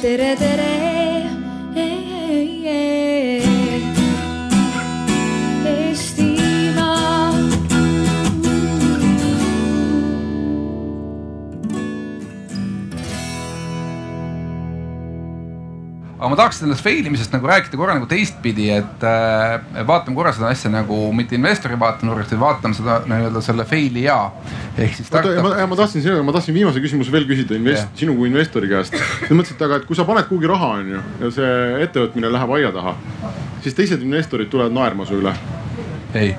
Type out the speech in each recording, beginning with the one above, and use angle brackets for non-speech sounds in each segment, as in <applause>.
tere, tere. Aga ma tahaks sellest fail imisest nagu rääkida korra nagu teistpidi, et äh, vaatame korra seda asja nagu mitte investori vaatenurgast, vaid vaatame seda nii-öelda selle fail'i ja ehk siis. oota, ma, ma tahtsin sinuga, ma tahtsin viimase küsimuse veel küsida invest- Jah., sinu kui investori käest. sa mõtlesid, et aga, et kui sa paned kuhugi raha, onju, ja see ettevõtmine läheb aia taha, siis teised investorid tulevad naerma su üle. ei,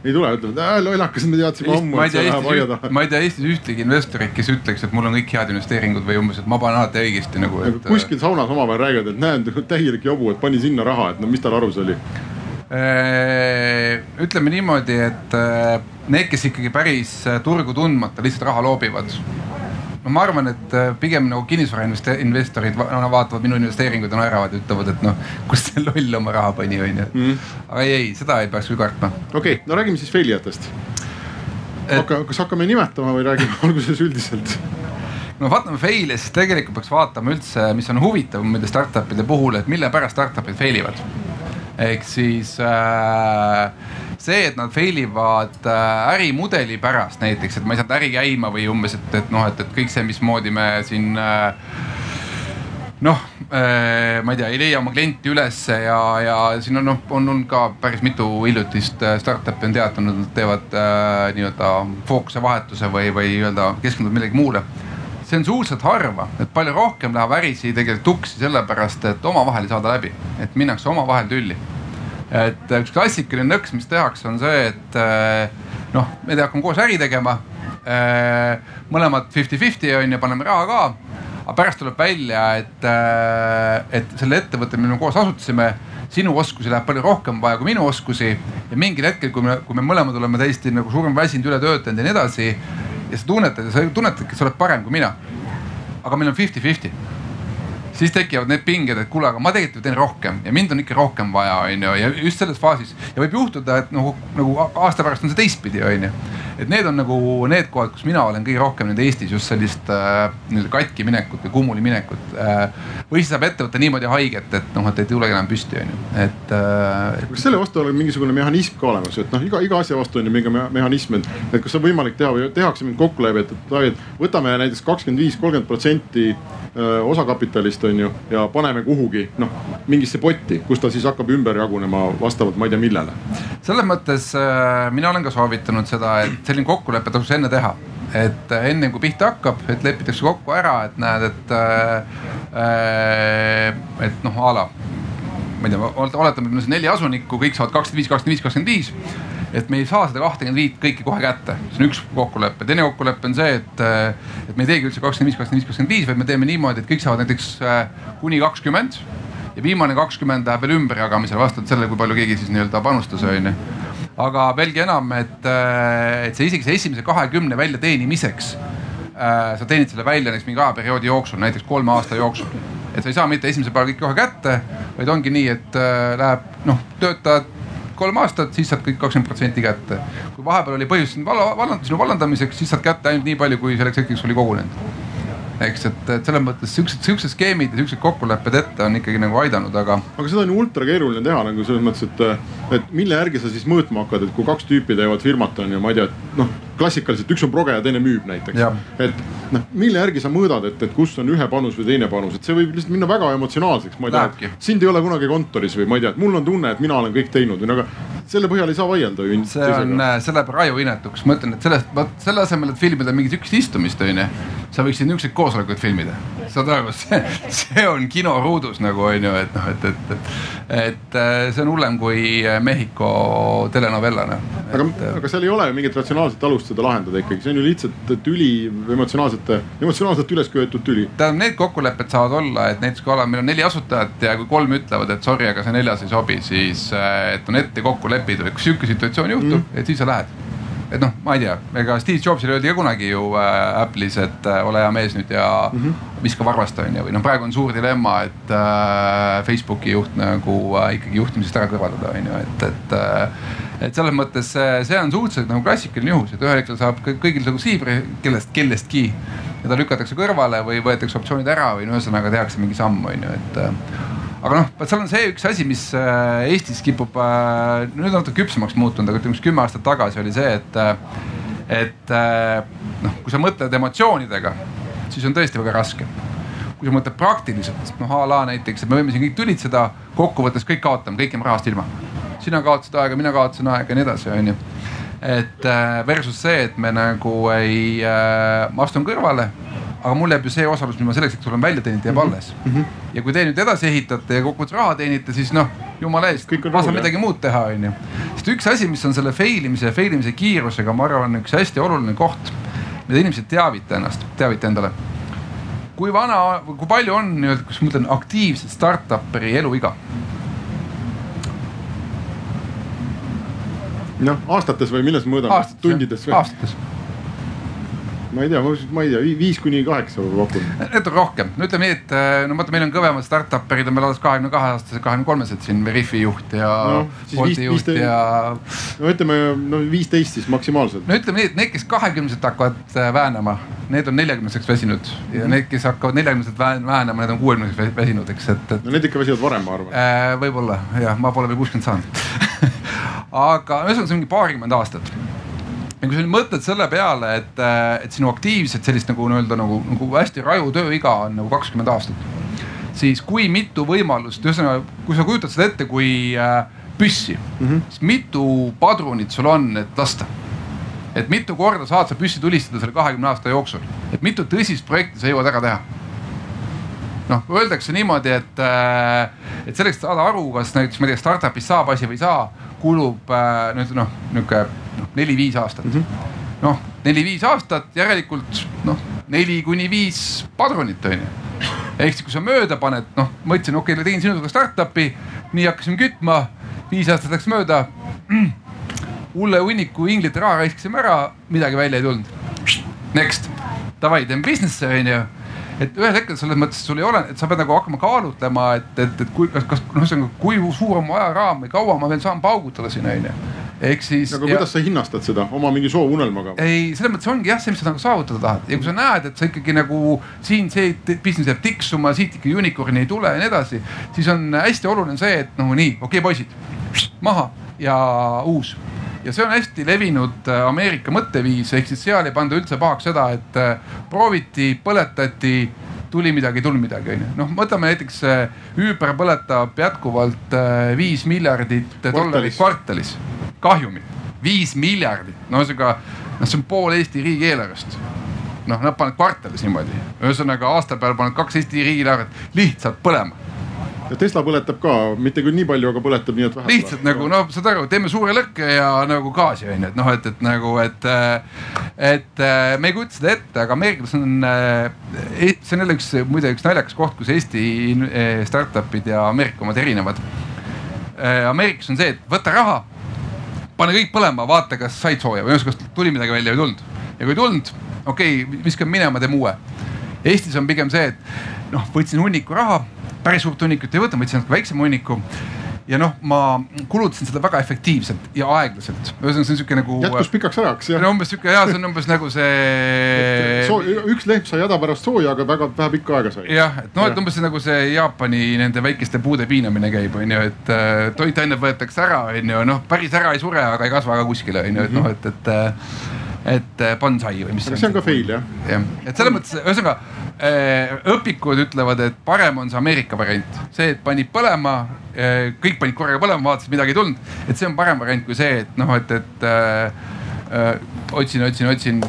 ei tule, ütlevad, lollakas, me teadsime ammu, ma ei et tea Eestis, ma ei tea Eestis ühtegi investorit, kes ütleks, et mul on kõik head investeeringud või umbes, et ma panen alati õigesti nagu. aga kuskil saunas omavahel räägivad, et näed, <laughs> täielik jobu, et pani sinna raha, et no mis tal arus oli. Äh, ütleme niimoodi, et äh, need, kes ikkagi päris äh, turgu tundmata lihtsalt raha loobivad. No ma arvan, et äh, pigem nagu kinnisvarainvestorid vaatavad minu investeeringuid ja naeravad ja ütlevad, et noh, kus see loll oma raha pani, onju. aga ei, ei, seda ei peaks küll kartma. okei okay,, no räägime siis fail ijatest. hakka, kas hakkame nimetama või räägime <laughs> alguses üldiselt? no vaatame fail'e, siis tegelikult peaks vaatama üldse, mis on huvitav nende startup'ide puhul, et mille pärast startup'id fail ivad. Ehk siis äh, see, et nad fail ivad äh, ärimudeli pärast näiteks, et ma ei saanud äri käima või umbes, et, et noh, et, et kõik see, mismoodi me siin äh, noh, ma ei tea, ei leia oma klienti ülesse ja, ja siin on noh, on olnud ka päris mitu hiljutist startup'i on teatanud, nad teevad äh, nii-öelda fookuse vahetuse või, või nii-öelda keskenduvad millegi muule suhteliselt harva, et palju rohkem läheb ärisid tegelikult tuksi sellepärast, et omavahel ei saada läbi, et minnakse omavahel tülli. et üks klassikaline nõks, mis tehakse, on see, et äh, noh, me hakkame koos äri tegema. mõlemad fifty-fifty on ju, paneme raha ka. aga pärast tuleb välja, et, et selle ettevõtte, mille me koos asutasime, sinu oskusi läheb palju rohkem vaja kui minu oskusi ja mingil hetkel, kui me, kui me mõlemad oleme täiesti nagu suurem väsinud, ületöötanud ja nii edasi ja sa tunnetad ja sa tunnetadki, et sa oled parem kui mina. aga meil on fifty-fifty. siis tekivad need pinged, et kuule, aga ma tegelikult ju teen rohkem ja mind on ikka rohkem vaja, onju, ja just selles faasis ja võib juhtuda, et nagu, nagu aasta pärast on see teistpidi, onju. Et need on nagu need kohad, kus mina olen kõige rohkem nüüd Eestis just sellist äh, nii-öelda katki minekut või kummuli minekut äh,. või siis saab ettevõte niimoodi haiget, et noh, et ei tulegi enam püsti, onju, et äh,. kas selle vastu on mingisugune mehhanism ka olemas, et noh, iga, iga asja vastu on ju mingi me- mehhanism, et, et kas on võimalik teha või tehakse mingi kokkulepe, et, võtame näiteks kakskümmend viis, kolmkümmend protsenti öö, osakapitalist on ju ja paneme kuhugi noh, mingisse potti, kus ta siis hakkab ümber jagunema vastavalt ma ei tea millele. selles mõttes äh, mina olen ka soovitanud seda, et selline kokkulepe tasuks enne teha. et äh, enne kui pihta hakkab, et lepitakse kokku ära, et näed, et äh,, et noh a la ma ei tea, oletame, et meil on neli asunikku, kõik saavad kakskümmend viis, kakskümmend viis, kakskümmend viis. et me ei saa seda kahtekümmet viit kõiki kohe kätte, see on üks kokkulepe, teine kokkulepe on see, et, et me ei teegi üldse kakskümmend viis, kakskümmend viis, kakskümmend viis, vaid me teeme niimoodi, et kõik saavad näiteks äh, kuni kakskümmend ja viimane kakskümmend läheb veel ümberjagamisele vastavalt sellele, kui palju keegi siis nii-öelda panustas, onju aga veelgi enam, et, et see isegi see esimese kahekümne väljateenimiseks äh, sa teenid selle välja näiteks mingi ajaperioodi jooksul, näiteks kolme aasta jooksul. et sa ei saa mitte esimesel päeval kõik kohe kätte, vaid ongi nii, et äh, läheb noh, töötad kolm aastat, siis saad kõik kakskümmend protsenti kätte. kui vahepeal oli põhjust sind valla, valland-, sinu vallandamiseks, siis saad kätte ainult nii palju, kui selleks hetkeks oli kogunenud eks, et, et selles mõttes siuksed, siuksed skeemid ja siuksed kokkulepped ette on ikkagi nagu aidanud, aga aga seda on ju ultra keeruline teha nagu selles mõttes, et, et mille järgi sa siis mõõtma hakkad, et kui kaks tüüpi teevad firmat on ju, ma ei tea, noh, klassikaliselt üks on proge ja teine müüb näiteks et noh, mille järgi sa mõõdad, et, et kus on ühe panus või teine panus, et see võib lihtsalt minna väga emotsionaalseks, ma ei tea, sind ei ole kunagi kontoris või ma ei tea, et mul on tunne, et mina olen kõik teinud või no aga selle põhjal ei saa vaielda ju. see on, see läheb raju inetuks, ma ütlen, et sellest, vot selle asemel, et filmida mingit sihukest istumist, onju. sa võiksid niisuguseid koosolekuid filmida, saad aru, <laughs> see, see on kinoruudus nagu onju, et noh, et, et, et, et äh, see on hullem kui Mehhiko telenovella noh. aga, aga seal ei ole mingit ratsionaalset alust seda lahendada ikkagi, see on ju lihtsalt tüli, emotsionaalsete, emotsionaalselt üles köetud tüli. tähendab, need kokkulepped saavad olla, et näiteks kui oleme, meil on neli asutajat ja kui kolm ütlevad, et sorry, aga see neljas ei sobi, siis äh, et on ette kokku lepitud, et kui sihuke situatsioon juhtub mm., et siis sa lähed. et noh, ma ei tea, ega Steve Jobsile öeldi ka kunagi ju äh, Apple'is, et äh, ole hea mees nüüd ja mm -hmm. viska varvast onju, või noh, praegu on suur dilemma, et äh, Facebooki juht nagu äh, ikkagi juhtimisest ära kõrvaldada onju, et, et äh, et selles mõttes see, see on suhteliselt nagu klassikaline juhus, et ühel hetkel saab kõ- kõigil nagu siibri kellest, kellestki ja ta lükatakse kõrvale või võetakse optsioonid ära või no ühesõnaga tehakse mingi samm, on ju, et aga noh, vot seal on see üks asi, mis Eestis kipub, nüüd on natuke küpsemaks muutunud, aga ütleme, üks kümme aastat tagasi oli see, et, et noh, kui sa mõtled emotsioonidega, siis on tõesti väga raske kui sa mõtled praktiliselt, noh a la näiteks, et me võime siin kõik tülitseda, kokkuvõttes kõik kaotame, kõik jääme rahast ilma. Sina kaotasid aega, mina kaotasin aega ja nii edasi, onju. et äh, versus see, et me nagu ei äh,, ma astun kõrvale, aga mul jääb ju see osalus, mis ma selleks hetkeks olen välja teeninud, jääb mm -hmm. alles mm. -hmm. ja kui te nüüd edasi ehitate ja kokkuvõttes raha teenite, siis noh, jumala eest, ma saan midagi muud teha, onju. sest üks asi, mis on selle fail imise ja fail imise kiirusega, ma arvan, üks hästi oluline koht, mida inimesed teavita ennast, teavita endale kui vana, kui palju on nii-öelda, kas ma mõtlen aktiivset startup'i eluiga? Noh, aastates või milles mõõdame? tundides või? aastates ma ei tea, ma ei tea, viis kuni kaheksa ma pakun. Need on rohkem, no ütleme nii, et eh, no vaata, meil on kõvemad startup'erid on meil alles kahekümne kahe aastased, kahekümne kolmesed siin, Veriffi juht ja no, Bolti juht te... ja. no ütleme, no viisteist siis maksimaalselt. no ütleme nii, et need, kes kahekümneselt hakkavad eh, väänama, need on neljakümneseks väsinud ja need, kes hakkavad neljakümneselt väänama, need on kuuekümneseks väsinud, eks, et, et. no need ikka väsivad varem, ma arvan äh,. võib-olla jah, ma pole veel kuuskümmend saanud <laughs> aga ühesõnaga, see ongi paarkümmend aastat ja kui sa nüüd mõtled selle peale, et, äh, et sinu aktiivset sellist nagu nii-öelda nagu, nagu hästi raju tööiga on nagu kakskümmend aastat. siis kui mitu võimalust, ühesõnaga, kui sa kujutad seda ette kui äh, püssi mm, -hmm. siis mitu padrunit sul on, et lasta? et mitu korda saad sa püssi tulistada selle kahekümne aasta jooksul, et mitu tõsist projekti sa jõuad ära teha? Noh, öeldakse niimoodi, et, äh, et selleks, et saada aru, kas näiteks ma ei tea, startup'is saab asi või ei saa, kulub äh, nüüd noh, nihuke noh, neli-viis aastat mm -hmm.. noh, neli-viis aastat, järelikult noh, neli kuni viis padrunit on ju. ehk siis, kui sa mööda paned, noh, ma ütlesin, okei okay,, tegin sinuga startup'i, nii hakkasime kütma, viis aastat läks mööda hulle hunniku inglite raha raiskasime ära, midagi välja ei tulnud. Next, davai, teeme business'i on ju et ühel hetkel selles mõttes sul ei ole, et sa pead nagu hakkama kaalutlema, et, et, et kui, kas, kas noh, ühesõnaga kui suur on mu ajaraam või kaua ma veel saan paugutada siin onju ehk siis. aga ja... kuidas sa hinnastad seda oma mingi soovunelmaga? ei, selles mõttes ongi jah, see, mis sa nagu saavutada tahad ja kui sa näed, et sa ikkagi nagu siin see business jääb tiksuma, siit ikka unicorn'i ei tule ja nii edasi, siis on hästi oluline see, et noh, nii okei okay,, poisid, maha ja uus ja see on hästi levinud äh, Ameerika mõtteviis, ehk siis seal ei panda üldse pahaks seda, et äh, prooviti, põletati tuli midagi, ei tulnud midagi, onju. noh, võtame näiteks Uber põletab jätkuvalt äh, viis miljardit dollarit kvartalis. kahjumit, viis miljardit, no ühesõnaga, noh, see on pool Eesti riigieelarvest. noh, nad panevad kvartalis niimoodi, ühesõnaga aasta peale panevad kaks Eesti riigieelarvet lihtsalt põlema ja Tesla põletab ka, mitte küll nii palju, aga põletab nii, et vähe. lihtsalt nagu noh, saad aru, teeme suure lõkke ja nagu gaasi on ju, et noh, et, et nagu, et, et me ei kujuta seda ette, aga Ameerikas on, see on jälle üks, muide üks naljakas koht, kus Eesti startup'id ja Ameerika omad erinevad. Ameerikas on see, et võta raha, pane kõik põlema, vaata, kas said sooja või kas tuli midagi välja või ei tulnud. ja kui ei tulnud, okei okay,, viskame minema, teeme uue. Eestis on pigem see, et noh, võtsin hunniku raha päris suurt hunnikut ei võta, ma võtsin natuke väiksema hunniku ja noh, ma kulutasin seda väga efektiivselt ja aeglaselt. ühesõnaga, see on sihuke nagu. jätkus pikaks ajaks jah. umbes sihuke ja see on umbes nagu see <laughs> so,. üks lehm sai häda pärast sooja, aga väga vähe pikka aega sai. jah, et noh, et umbes nagu see Jaapani nende väikeste puude piinamine käib, on ju, et äh, toitained võetakse ära, on ju, noh päris ära ei sure, aga ei kasva ka kuskile, on ju, et noh, et, et äh, et äh, bonsai või mis. see on ka fail jah. jah, et selles mõttes ühesõnaga Äh, õpikud ütlevad, et parem on see Ameerika variant, see, et panid põlema, äh, kõik panid korraga põlema, vaatasid, midagi ei tulnud. et see on parem variant kui see, et noh, et, et äh, otsin, otsin, otsin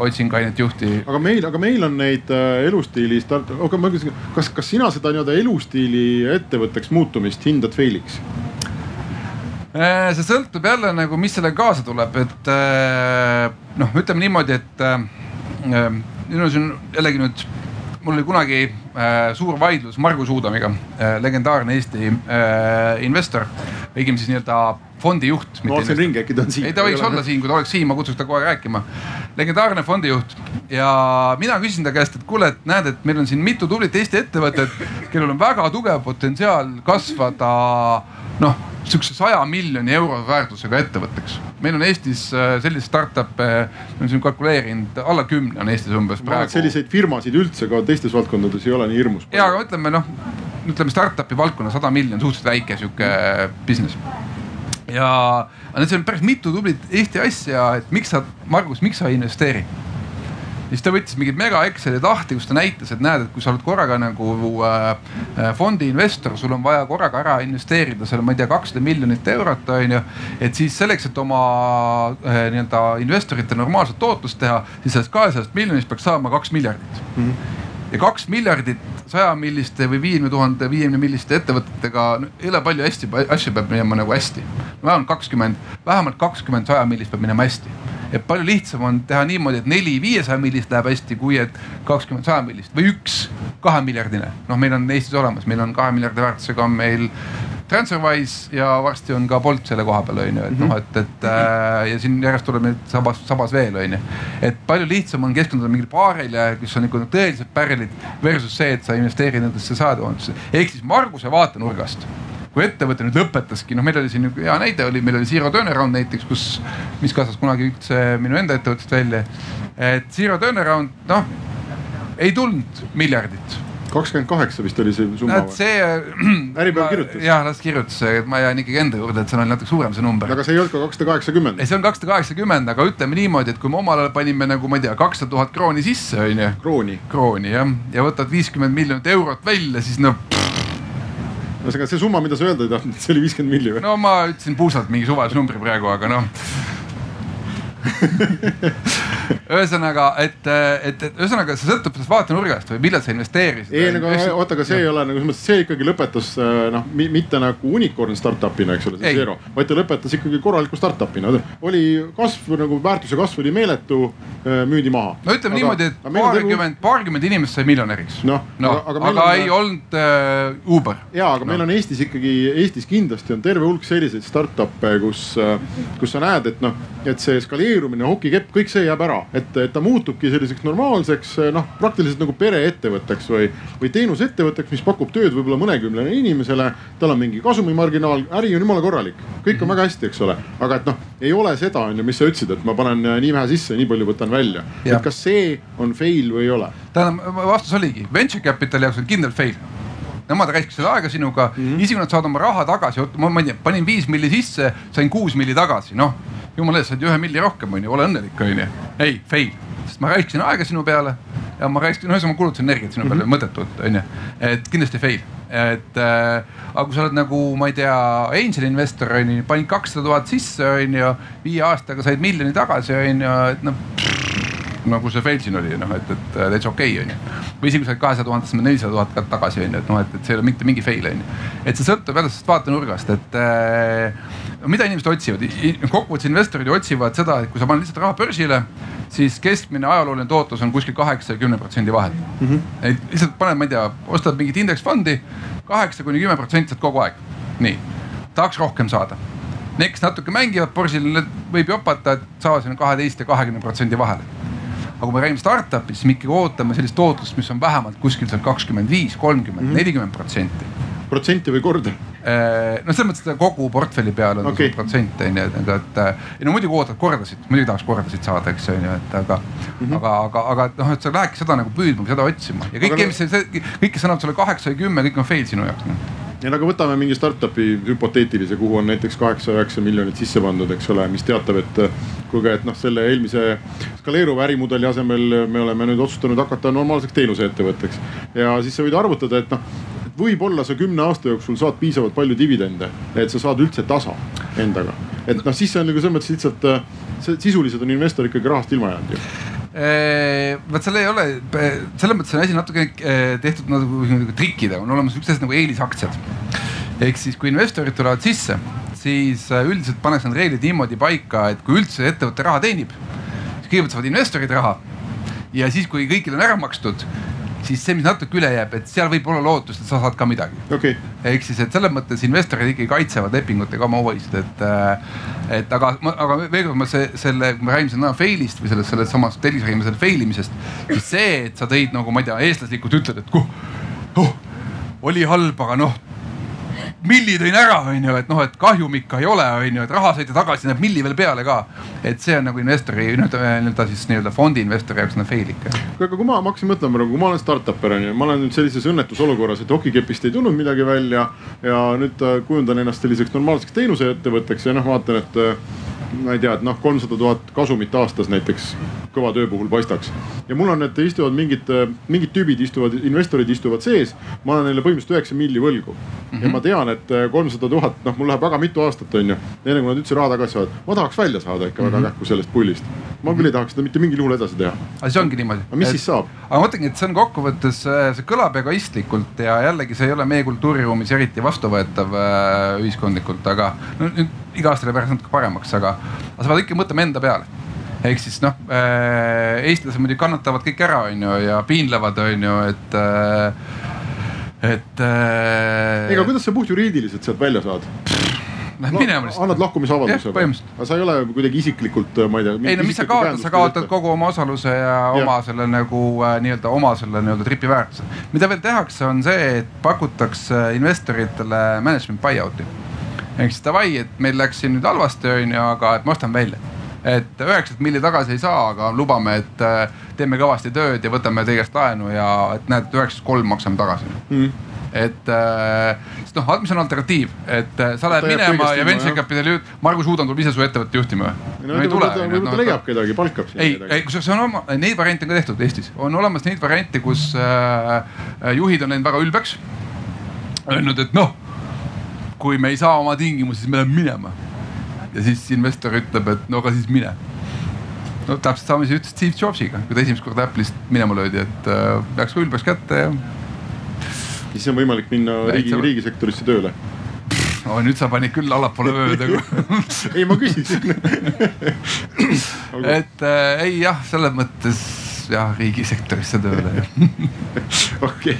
otsin kainet juhti. aga meil, aga meil on neid äh, elustiili start-, aga ma küsin, kas, kas sina seda nii-öelda elustiili ettevõtteks muutumist hindad fail'iks? See sõltub jälle nagu, mis sellega kaasa tuleb, et noh, ütleme niimoodi, et minul on jällegi nüüd mul oli kunagi äh, suur vaidlus Margus Uudamiga äh,, legendaarne Eesti äh, investor, õigemini siis nii-öelda fondijuht. ma vaatasin ringi, äkki ta on siin. ei, ta võiks olla siin, kui ta oleks siin, ma kutsuks ta kohe rääkima. legendaarne fondijuht ja mina küsisin ta käest, et kuule, et näed, et meil on siin mitu tublit Eesti ettevõtet, kellel on väga tugev potentsiaal kasvada noh sihukese saja miljoni euro väärtusega ettevõtteks. meil on Eestis äh, selliseid startup'e, oleme siin kalkuleerinud, alla kümne on Eestis umbes praegu. selliseid firmasid üldse ka teistes valdkondades ei ole nii hirmus. ja, aga ütleme noh, ütleme startup'i valdkonna sada miljonit, suhteliselt väike sihuke business ja need on päris mitu tublit Eesti asja, et miks sa, Margus, miks sa ei investeeri siis ta võttis mingid mega Excelid lahti, kus ta näitas, et näed, et kui sa oled korraga nagu äh, äh, fondi investor, sul on vaja korraga ära investeerida selle, ma ei tea, kakssada miljonit eurot on ju. et siis selleks, et oma äh, nii-öelda investorite normaalset tootlust teha, siis sellest kahesajast miljonist peaks saama kaks miljardit mm. -hmm ja kaks miljardit saja milliste või viiekümne tuhande, viiekümne milliste ettevõtetega no,, ei ole palju hästi, asju peab minema nagu hästi. vähemalt kakskümmend, vähemalt kakskümmend saja millist peab minema hästi et palju lihtsam on teha niimoodi, et neli viiesaja millist läheb hästi, kui et kakskümmend saja millist või üks kahemiljardine. noh, meil on Eestis olemas, meil on kahe miljardi väärtusega on meil Transferwise ja varsti on ka Bolt selle koha peal on ju, et noh, et, et äh, ja siin järjest tuleb neid sabas, sabas veel on ju. et palju lihtsam on keskenduda mingile paarile, kes on nagu tõelised pärlid versus see, et sa investeerid nendesse saadavatesse ehk siis Marguse vaatenurgast kui ettevõte nüüd lõpetaski, noh, meil oli siin hea näide oli, meil oli Zero Turnaround näiteks, kus, mis kasvas kunagi üldse minu enda ettevõttest välja. et Zero Turnaround, noh, ei tulnud miljardit kakskümmend kaheksa vist oli see summa või? see. <clears throat> Äripäev kirjutas. jah, las kirjutas, et ma jään ikkagi enda juurde, et see on natuke suurem see number. aga see ei olnud ka kakssada kaheksakümmend? ei, see on kakssada kaheksakümmend, aga ütleme niimoodi, et kui me omal ajal panime nagu ma ei tea, kakssada tuhat krooni sisse, onju. krooni. krooni jah, ja võtad viiskümmend miljonit eurot välja, siis noh ühesõnaga see summa, mida sa öelda ei tahtnud, see oli viiskümmend milli või? no ma ütlesin puusalt mingi suvalise numbri praegu, aga noh <laughs> ühesõnaga, et, et, et ühesõnaga see sõltub sellest vaatenurgast või millal sa investeerisid. ei nagu oota, aga see ei ole nagu selles mõttes, see ikkagi lõpetas äh, noh, mitte nagu unicorn startup'ina, eks ole, see Zero, vaid ta lõpetas ikkagi korraliku startup'ina. oli kasv nagu väärtuse kasv oli meeletu, äh, müüdi maha. no ütleme aga, niimoodi, et paarkümmend, paarkümmend inimest sai miljonäriks. noh no, aga, aga, aga on, ei olnud äh, Uber. ja, aga no. meil on Eestis ikkagi, Eestis kindlasti on terve hulk selliseid startup'e, kus, äh, kus sa näed, et noh, et see skaleerumine, hokikepp, kõik see jääb ära et, et ta muutubki selliseks normaalseks noh, praktiliselt nagu pereettevõtteks või, või teenusettevõtteks, mis pakub tööd võib-olla mõnekümnele inimesele. tal on mingi kasumimarginaal, äri on jumala korralik, kõik on väga hästi, eks ole, aga et noh, ei ole seda, on ju, mis sa ütlesid, et ma panen nii vähe sisse, nii palju võtan välja. et kas see on fail või ei ole? tähendab, vastus oligi, venture capital'i jaoks on kindlalt fail nemad raiskasid aega sinuga mm, -hmm. isegi nad saavad oma raha tagasi, ma, ma ei tea, panin viis milli sisse, sain kuus milli tagasi, noh jumala eest, said ühe milli rohkem, onju, ole õnnelik, onju. ei, fail, sest ma raiskasin aega sinu peale ja ma raiskasin, no ühesõnaga ma kulutasin energiat sinu peale mm -hmm. mõttetult, onju. et kindlasti fail, et äh, aga kui sa oled nagu, ma ei tea, angel investor onju, panid kakssada tuhat sisse onju, viie aastaga said miljoni tagasi onju, et noh nagu see fail siin oli, noh, et, et täitsa okei okay, onju. või isegi kui sa oled kahesaja tuhandest, nelisada tuhat kätt tagasi onju, et noh, et, et see ei ole mitte mingi fail onju. et see sõltub jälle sellest vaatenurgast, et äh, mida inimesed otsivad, kokkuvõttes investorid ju otsivad seda, et kui sa paned lihtsalt raha börsile, siis keskmine ajalooline tootlus on kuskil kaheksa ja kümne protsendi vahel mm. -hmm. et lihtsalt paned, ma ei tea, ostad mingit indeksfondi, kaheksa kuni kümme protsenti saad kogu aeg, nii, tahaks rohkem saada Need, kes natuke mängivad börsil, võib jopata, et saavad sinna kaheteist ja kahekümne protsendi vahele aga kui me räägime startup'ist, siis me ikkagi ootame sellist tootlust, mis on vähemalt kuskil seal kakskümmend viis, kolmkümmend, mhm. nelikümmend protsenti. protsenti või korda? Äh, no selles mõttes, et kogu portfelli peale on okay. protsent on ju, et, et ei no muidugi ootad kordasid, muidugi tahaks kordasid saada, eks on ju, et aga mm, -hmm. aga, aga, aga noh, et sa lähedki seda nagu püüdma, seda otsima ja kõik, mis see, kõik, kes annab sulle kaheksa ja kümme, kõik on fail sinu jaoks no no aga võtame mingi startup'i hüpoteetilise, kuhu on näiteks kaheksa-üheksa miljonit sisse pandud, eks ole, mis teatab, et kuulge, et noh, selle eelmise skaleeruva ärimudeli asemel me oleme nüüd otsustanud hakata normaalseks teenuseettevõtteks. ja siis sa võid arvutada, et noh, võib-olla sa kümne aasta jooksul saad piisavalt palju dividende, et sa saad üldse tasa endaga. et noh, siis see on nagu selles mõttes lihtsalt, sisuliselt on investor ikkagi rahast ilma jäänud ju vot seal ei ole, selles mõttes on asi natuke tehtud nagu, nagu trikkidega, on olemas üks asi nagu eelisaktsiad. ehk siis, kui investorid tulevad sisse, siis üldiselt pannakse need reeglid niimoodi paika, et kui üldse ettevõte raha teenib, siis kõigepealt saavad investorid raha. ja siis, kui kõigil on ära makstud, siis see, mis natuke üle jääb, et seal võib olla lootust, et sa saad ka midagi. Okay.. ehk siis, et selles mõttes investorid ikkagi kaitsevad lepingutega oma huvisid, et, äh, et aga, aga veel kord ma see, selle, kui me räägime siin fail'ist või sellest, sellest samast Tellis räägime selle fail imisest, siis see, et sa tõid nagu ma ei tea, eestlaslikult ütled, et kuh, oh, oli halb, aga noh milli tõin ära, onju, et noh, et kahjum ikka ei ole, onju, et raha saite tagasi, näeb milli veel peale ka. et see on nagu investori nii-öelda siis nii-öelda fondi investori jaoks on fail ikka. aga kui ma, ma hakkasin mõtlema praegu, kui ma olen startup'er onju, ma olen nüüd sellises õnnetus olukorras, et okikepist ei tulnud midagi välja ja nüüd äh, kujundan ennast selliseks normaalseks teenuseettevõtteks ja noh, vaatan, et äh, ma ei tea, et noh, kolmsada tuhat kasumit aastas näiteks kõva töö puhul paistaks. ja mul on, et istuvad mingid, mingid tüübid istuvad, investorid istuvad sees. ma olen neile põhimõtteliselt üheksa milli võlgu mm -hmm. ja ma tean, et kolmsada tuhat, noh, mul läheb väga mitu aastat, on ju. enne kui nad üldse raha tagasi saavad, ma tahaks välja saada ikka mm -hmm. väga mhm. kähku sellest pullist. ma küll ei tahaks seda mitte mingil juhul edasi teha. aga see ongi niimoodi. aga mis et, siis saab? aga ma mõtlengi, et see on kokkuvõttes, see kõlab egoistlikult ja jällegi see ei ole meie kultuuriruumis eriti vastuvõetav äh, ühiskondlikult, aga no nüüd iga aasta läheb järjest natuke paremaks, aga, aga sa pead ikka mõtlema enda peale ehk siis noh äh,, eestlased muidugi kannatavad kõik ära, onju ja piinlevad, onju, et äh,, et äh,. ega kuidas sa puhtjuriidiliselt sealt välja saad? Lähed minema lihtsalt. annad lahkumisavalduse või? aga sa ei ole kuidagi isiklikult, ma ei tea. ei no mis sa kaotad, sa kaotad kogu oma osaluse ja, ja. oma selle nagu nii-öelda oma selle nii-öelda tripi väärtuse. mida veel tehakse, on see, et pakutakse investoritele management buy-out'i ehk siis davai, et meil läks siin nüüd halvasti, onju, aga et ma ostan välja. et üheksat milli tagasi ei saa, aga lubame, et äh, teeme kõvasti tööd ja võtame teie käest laenu ja et näed, üheksast kolm maksame tagasi mm et äh, sest noh, mis on alternatiiv, et äh, sa lähed minema ja venture capital'i, Margus Uudan tuleb ise su ettevõtte juhtima või? no ei tule. võib-olla ta leiab kedagi, palkab sind. ei, ei kusjuures on oma, neid variante on ka tehtud Eestis, on olemas neid variante, kus äh, juhid on läinud väga ülbeks. Öelnud, et noh kui me ei saa oma tingimusi, siis me läheme minema. ja siis investor ütleb, et no aga siis mine. no täpselt sama, mis ütles Steve Jobsiga, kui ta esimest korda Apple'ist minema löödi, et äh, peaks ka ülbeks kätte ja. siis on võimalik minna riigi, riigisektorisse tööle oh, nüüd sa panid küll allapoole vööd <laughs> ei, ma küsisin <laughs> et äh, ei jah, selles mõttes jah riigisektorisse tööle <laughs> okei,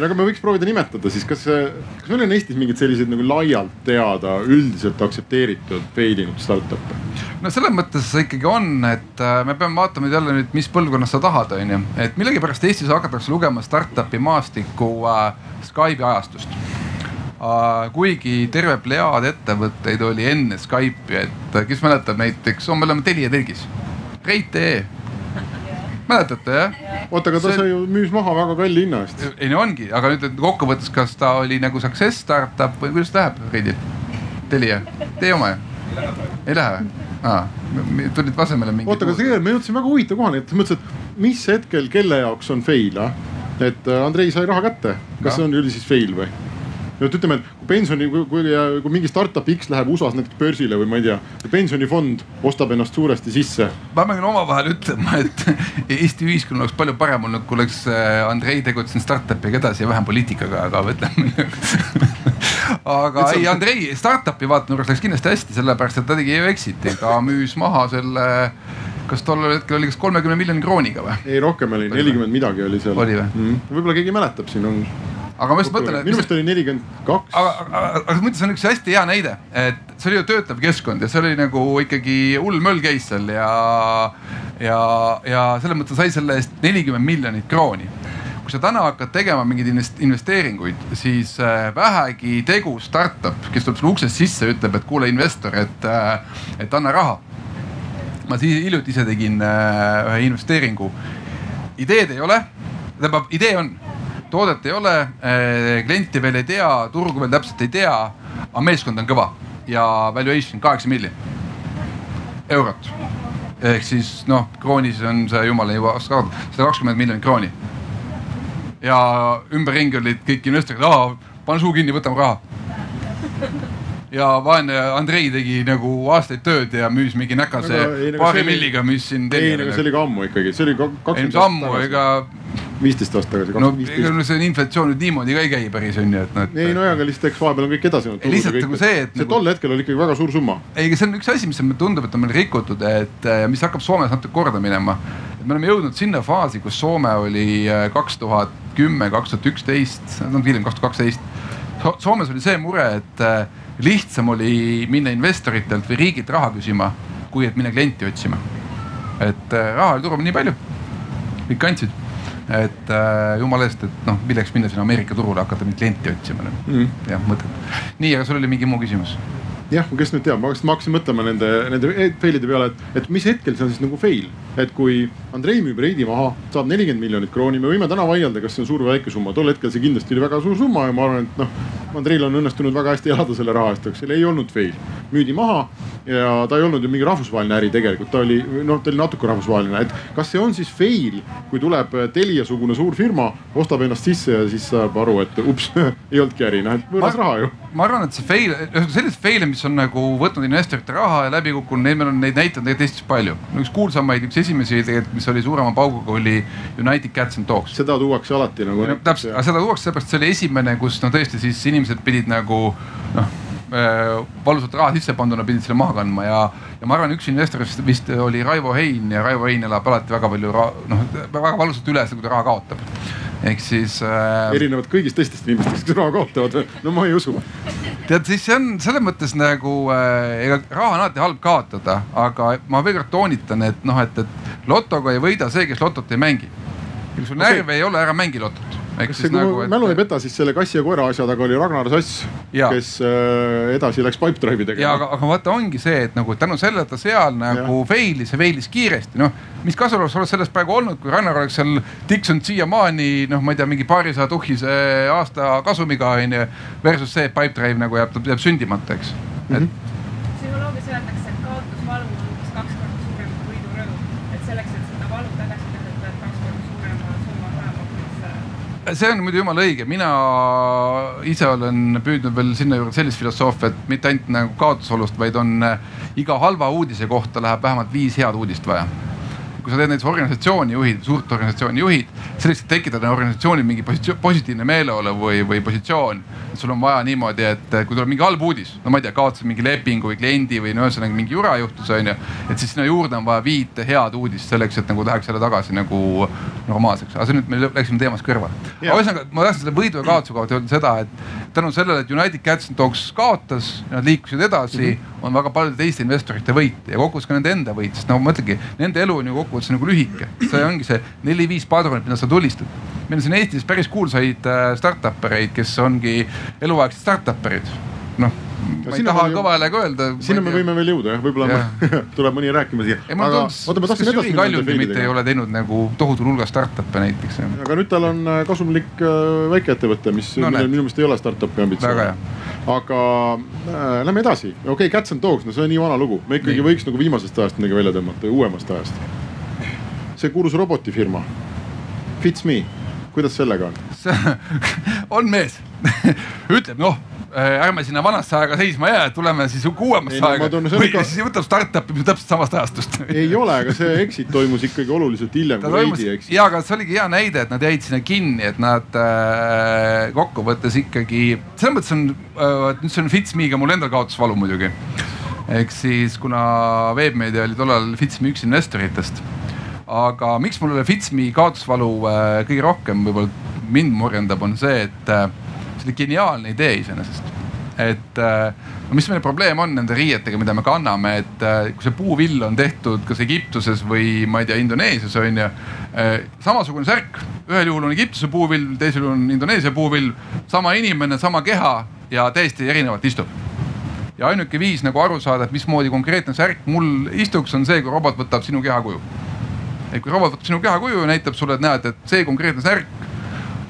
aga me võiks proovida nimetada siis, kas, kas meil on Eestis mingeid selliseid nagu laialt teada, üldiselt aktsepteeritud fail inud startup'e? no selles mõttes ikkagi on, et äh, me peame vaatama nüüd jälle nüüd, mis põlvkonnas sa tahad, on ju, et millegipärast Eestis hakatakse lugema startup'i maastikku äh, Skype'i ajastust. Uh,. kuigi terve plejaad ettevõtteid oli enne Skype'i, et kes mäletab näiteks, me oleme Telia telgis, Reit.ee mäletate jah? oota, aga ta see... sai ju, müüs maha väga kalli hinna eest. ei no ongi, aga nüüd kokkuvõttes, kas ta oli nagu success startup või kuidas läheb Reidil? Telia, teie oma ju? ei lähe või? aa, tulid asemele mingi. oota, aga tegelikult me jõudsime väga huvitava kohani, et mõttes, et mis hetkel kelle jaoks on fail, ah? et äh, Andrei sai raha kätte, kas no. see on üldse siis fail või? Et ütleme, et kui pensioni, kui, kui, kui mingi startup X läheb USA-s näiteks börsile või ma ei tea, pensionifond ostab ennast suuresti sisse. ma pean omavahel ütlema, et Eesti ühiskonnal oleks palju parem olnud, kui oleks äh, Andrei tegutsenud startup'iga edasi ja vähem poliitikaga, aga ütleme aga ei, Andrei startup'i vaatenurgast läks kindlasti hästi, sellepärast et ta tegi ju exit'i, ta müüs maha selle kas tollel hetkel oli kas kolmekümne miljoni krooniga või? ei, rohkem oli, nelikümmend midagi oli seal. oli või mm.? võib-olla keegi mäletab, siin on aga ma just mõtlen, et. minu meelest oli nelikümmend kaks. aga, aga, aga mõtlen, see on üks hästi hea näide, et see oli ju töötav keskkond ja see oli nagu ikkagi hull möll käis seal ja, ja, ja selles mõttes sai selle eest nelikümmend miljonit krooni kui sa täna hakkad tegema mingeid investeeringuid, siis äh, vähegi tegu startup, kes tuleb sulle uksest sisse, ütleb, et kuule, investor, et, äh, et anna raha. ma siis hiljuti ise tegin äh, ühe investeeringu. ideed ei ole, tähendab idee on toodet ei ole, eh, klienti veel ei tea, turgu veel täpselt ei tea, aga meeskond on kõva ja valuation kaheksa milli eurot. ehk siis noh, kroonis on see jumala juba sada kakskümmend miljonit krooni. ja ümberringi olid kõik investorid, pane suu kinni, võtame raha ja vaene Andrei tegi nagu aastaid tööd ja müüs mingi näkase nagu, paari nagu milliga müüs siin. ei, aga see oli ka ammu ikkagi, see oli kakskümmend aastat ammu, ega. Viisteist aastat tagasi. no ega no see inflatsioon nüüd niimoodi ka ei käi päris on ju, et noh. ei no jaa, aga lihtsalt eks vahepeal on kõik edasi olnud. lihtsalt nagu see, et. see nagu... tol hetkel oli ikkagi väga suur summa. ei, aga see on üks asi, mis on, tundub, et on meil rikutud, et mis hakkab Soomes natuke korda minema. et me oleme jõudnud sinna faasi, kus Soome oli äh, kaks tuhat kümme, kaks tuhat üksteist, no hiljem kaks tuhat kaksteist. Soomes oli see mure, et äh, lihtsam oli minna investoritelt või riigilt raha küsima, kui et minna klienti otsima. et äh, raha oli turul nii palju, kõik andsid et äh, jumala eest, et noh, milleks minna sinna Ameerika turule, hakata mingit klienti otsima noh. mm.. jah, mõtted. nii, aga sul oli mingi muu küsimus? Jah, kes nüüd teab, ma hakkasin mõtlema nende, nende fail'ide peale, et, et mis hetkel see on siis nagu fail. et kui Andrei müüb reidi maha, saab nelikümmend miljonit krooni, me võime täna vaielda, kas see on suur või väike summa. tol hetkel see kindlasti oli väga suur summa ja ma arvan, et noh, Andreil on õnnestunud väga hästi elada selle raha eest, eks, see ei olnud fail. müüdi maha ja ta ei olnud ju mingi rahvusvaheline äri tegelikult, ta oli noh, ta oli natuke rahvusvaheline, et kas see on siis fail, kui tuleb Telia-sugune suur firma, ostab ennast sisse ja siis saab aru, et ups <laughs> ei olnudki äri, noh et võõras raha ju. Ma arvan, et see fail, selliseid fail'e, mis on nagu võtnud investorite raha ja läbi kukkunud, neid meil on neid näiteid tegelikult Eestis palju. üks kuulsamaid, üks esimesi tegelikult, mis oli suurema pauguga, oli United Cats and Dogs. seda tuuakse alati nagu. täpselt, aga seda tuuakse sellepärast, see oli esimene, kus no tõesti siis inimesed pidid nagu noh valusalt raha sisse panduna pidid selle maha kandma ja, ja ma arvan, üks investorist vist oli Raivo Hein ja Raivo Hein elab alati väga palju noh, väga valusalt üle, kui ta raha kaotab. ehk siis äh,. erinevalt kõigist teistest inimestest, kes raha kaotavad, no ma ei usu. tead, siis see on selles mõttes nagu äh,, ega raha on alati halb kaotada, aga ma veel kord toonitan, et noh, et, et lotoga ei võida see, kes lotot ei mängi. kui sul närve okay. ei ole, ära mängi lotot kas see, kui nagu, et... mälu ei peta, siis selle kassi ja koera asja taga oli Ragnar Sass, kes äh, edasi läks Pipedrive'i tegema. ja aga, aga vaata, ongi see, et nagu tänu sellele ta seal nagu fail'is ja fail'is kiiresti, noh. mis kasu oleks sellest praegu olnud, kui Ragnar oleks seal tiksunud siiamaani, noh, ma ei tea, mingi paarisaja tuhhise aasta kasumiga on ju. Versus see, et Pipedrive nagu jääb, jääb sündimata, eks mm. -hmm. et see on muidu jumala õige, mina ise olen püüdnud veel sinna juurde sellist filosoofiat, mitte ainult nagu kaotusolust, vaid on äh, iga halva uudise kohta läheb vähemalt viis head uudist vaja kui sa teed näiteks organisatsiooni juhid, suurt organisatsiooni juhid, selleks, et tekitada organisatsioonil mingi positiivne meeleolu või, või positsioon. sul on vaja niimoodi, et kui tuleb mingi halb uudis, no ma ei tea, kaotasid mingi lepingu või kliendi või no ühesõnaga mingi jura juhtus, on ju. et siis sinna juurde on vaja viit head uudist selleks, et nagu läheks jälle tagasi nagu normaalseks, aga see nüüd me läksime teemast kõrvale. aga ühesõnaga ma tahtsin selle võidu ja kaotuse kohta öelda seda, et tänu sellele, et United Cats and Dogs kaotas, nad liikusid edasi mm, -hmm. on väga paljude teiste investorite võit ja kokkuvõttes ka nende enda võit, sest nagu ma ütlengi, nende elu on ju kokku kokkuvõttes nagu lühike. see ongi see neli-viis padrunit, mida sa tulistad. meil on siin Eestis päris kuulsaid äh, startup ereid, kes ongi eluaegsed startup erid. noh ma ei taha kõva häälega öelda. sinna me võime veel jõuda jah, võib-olla ja. <laughs> tuleb mõni rääkima siia. oota, ma edasi minna. Jüri mitte ei ole teinud nagu tohutul hulgal startup'e näiteks. aga nüüd tal on äh, kasumlik äh, väikeettevõte, mis no, minu meelest ei ole startup'i ambitsioon. aga äh, lähme edasi, okei okay,, Cats and Dogs, no see on nii vana lugu, me ikkagi nii. võiks nagu viimasest ajast midagi välja tõmmata, uuemast ajast see kuulus robotifirma, Fitsme, kuidas sellega on? <laughs> on mees <laughs> ütleb noh äh, ärme sinna vanasse aega seisma jää, tuleme siis uuemasse no, aega. või ka... siis võtab startup'i täpselt samast ajastust <laughs> ei ole, aga see exit toimus ikkagi oluliselt hiljem kui veidi exit. ja, aga see oligi hea näide, et nad jäid sinna kinni, et nad äh, kokkuvõttes ikkagi, selles mõttes on äh,, nüüd see on Fitzmiga mul endal kaotusvalu muidugi. ehk siis kuna Webmeedia oli tollal Fitzmi üks investoritest aga miks mulle Fitsmi kaotusvalu äh, kõige rohkem võib-olla mind murjendab, on see, et äh, see oli geniaalne idee iseenesest. et äh, mis meil probleem on nende riietega, mida me kanname, et kui see puuvill on tehtud kas Egiptuses või ma ei tea, Indoneesias on ju. samasugune särk, ühel juhul on Egiptuse puuvill, teisel juhul on Indoneesia puuvill, sama inimene, sama keha ja täiesti erinevalt istub ja ainuke viis nagu aru saada, et mismoodi konkreetne särk mul istuks, on see, kui robot võtab sinu kehakuju et kui võtab sinu kehakuju ja näitab sulle, et näed, et see konkreetne särk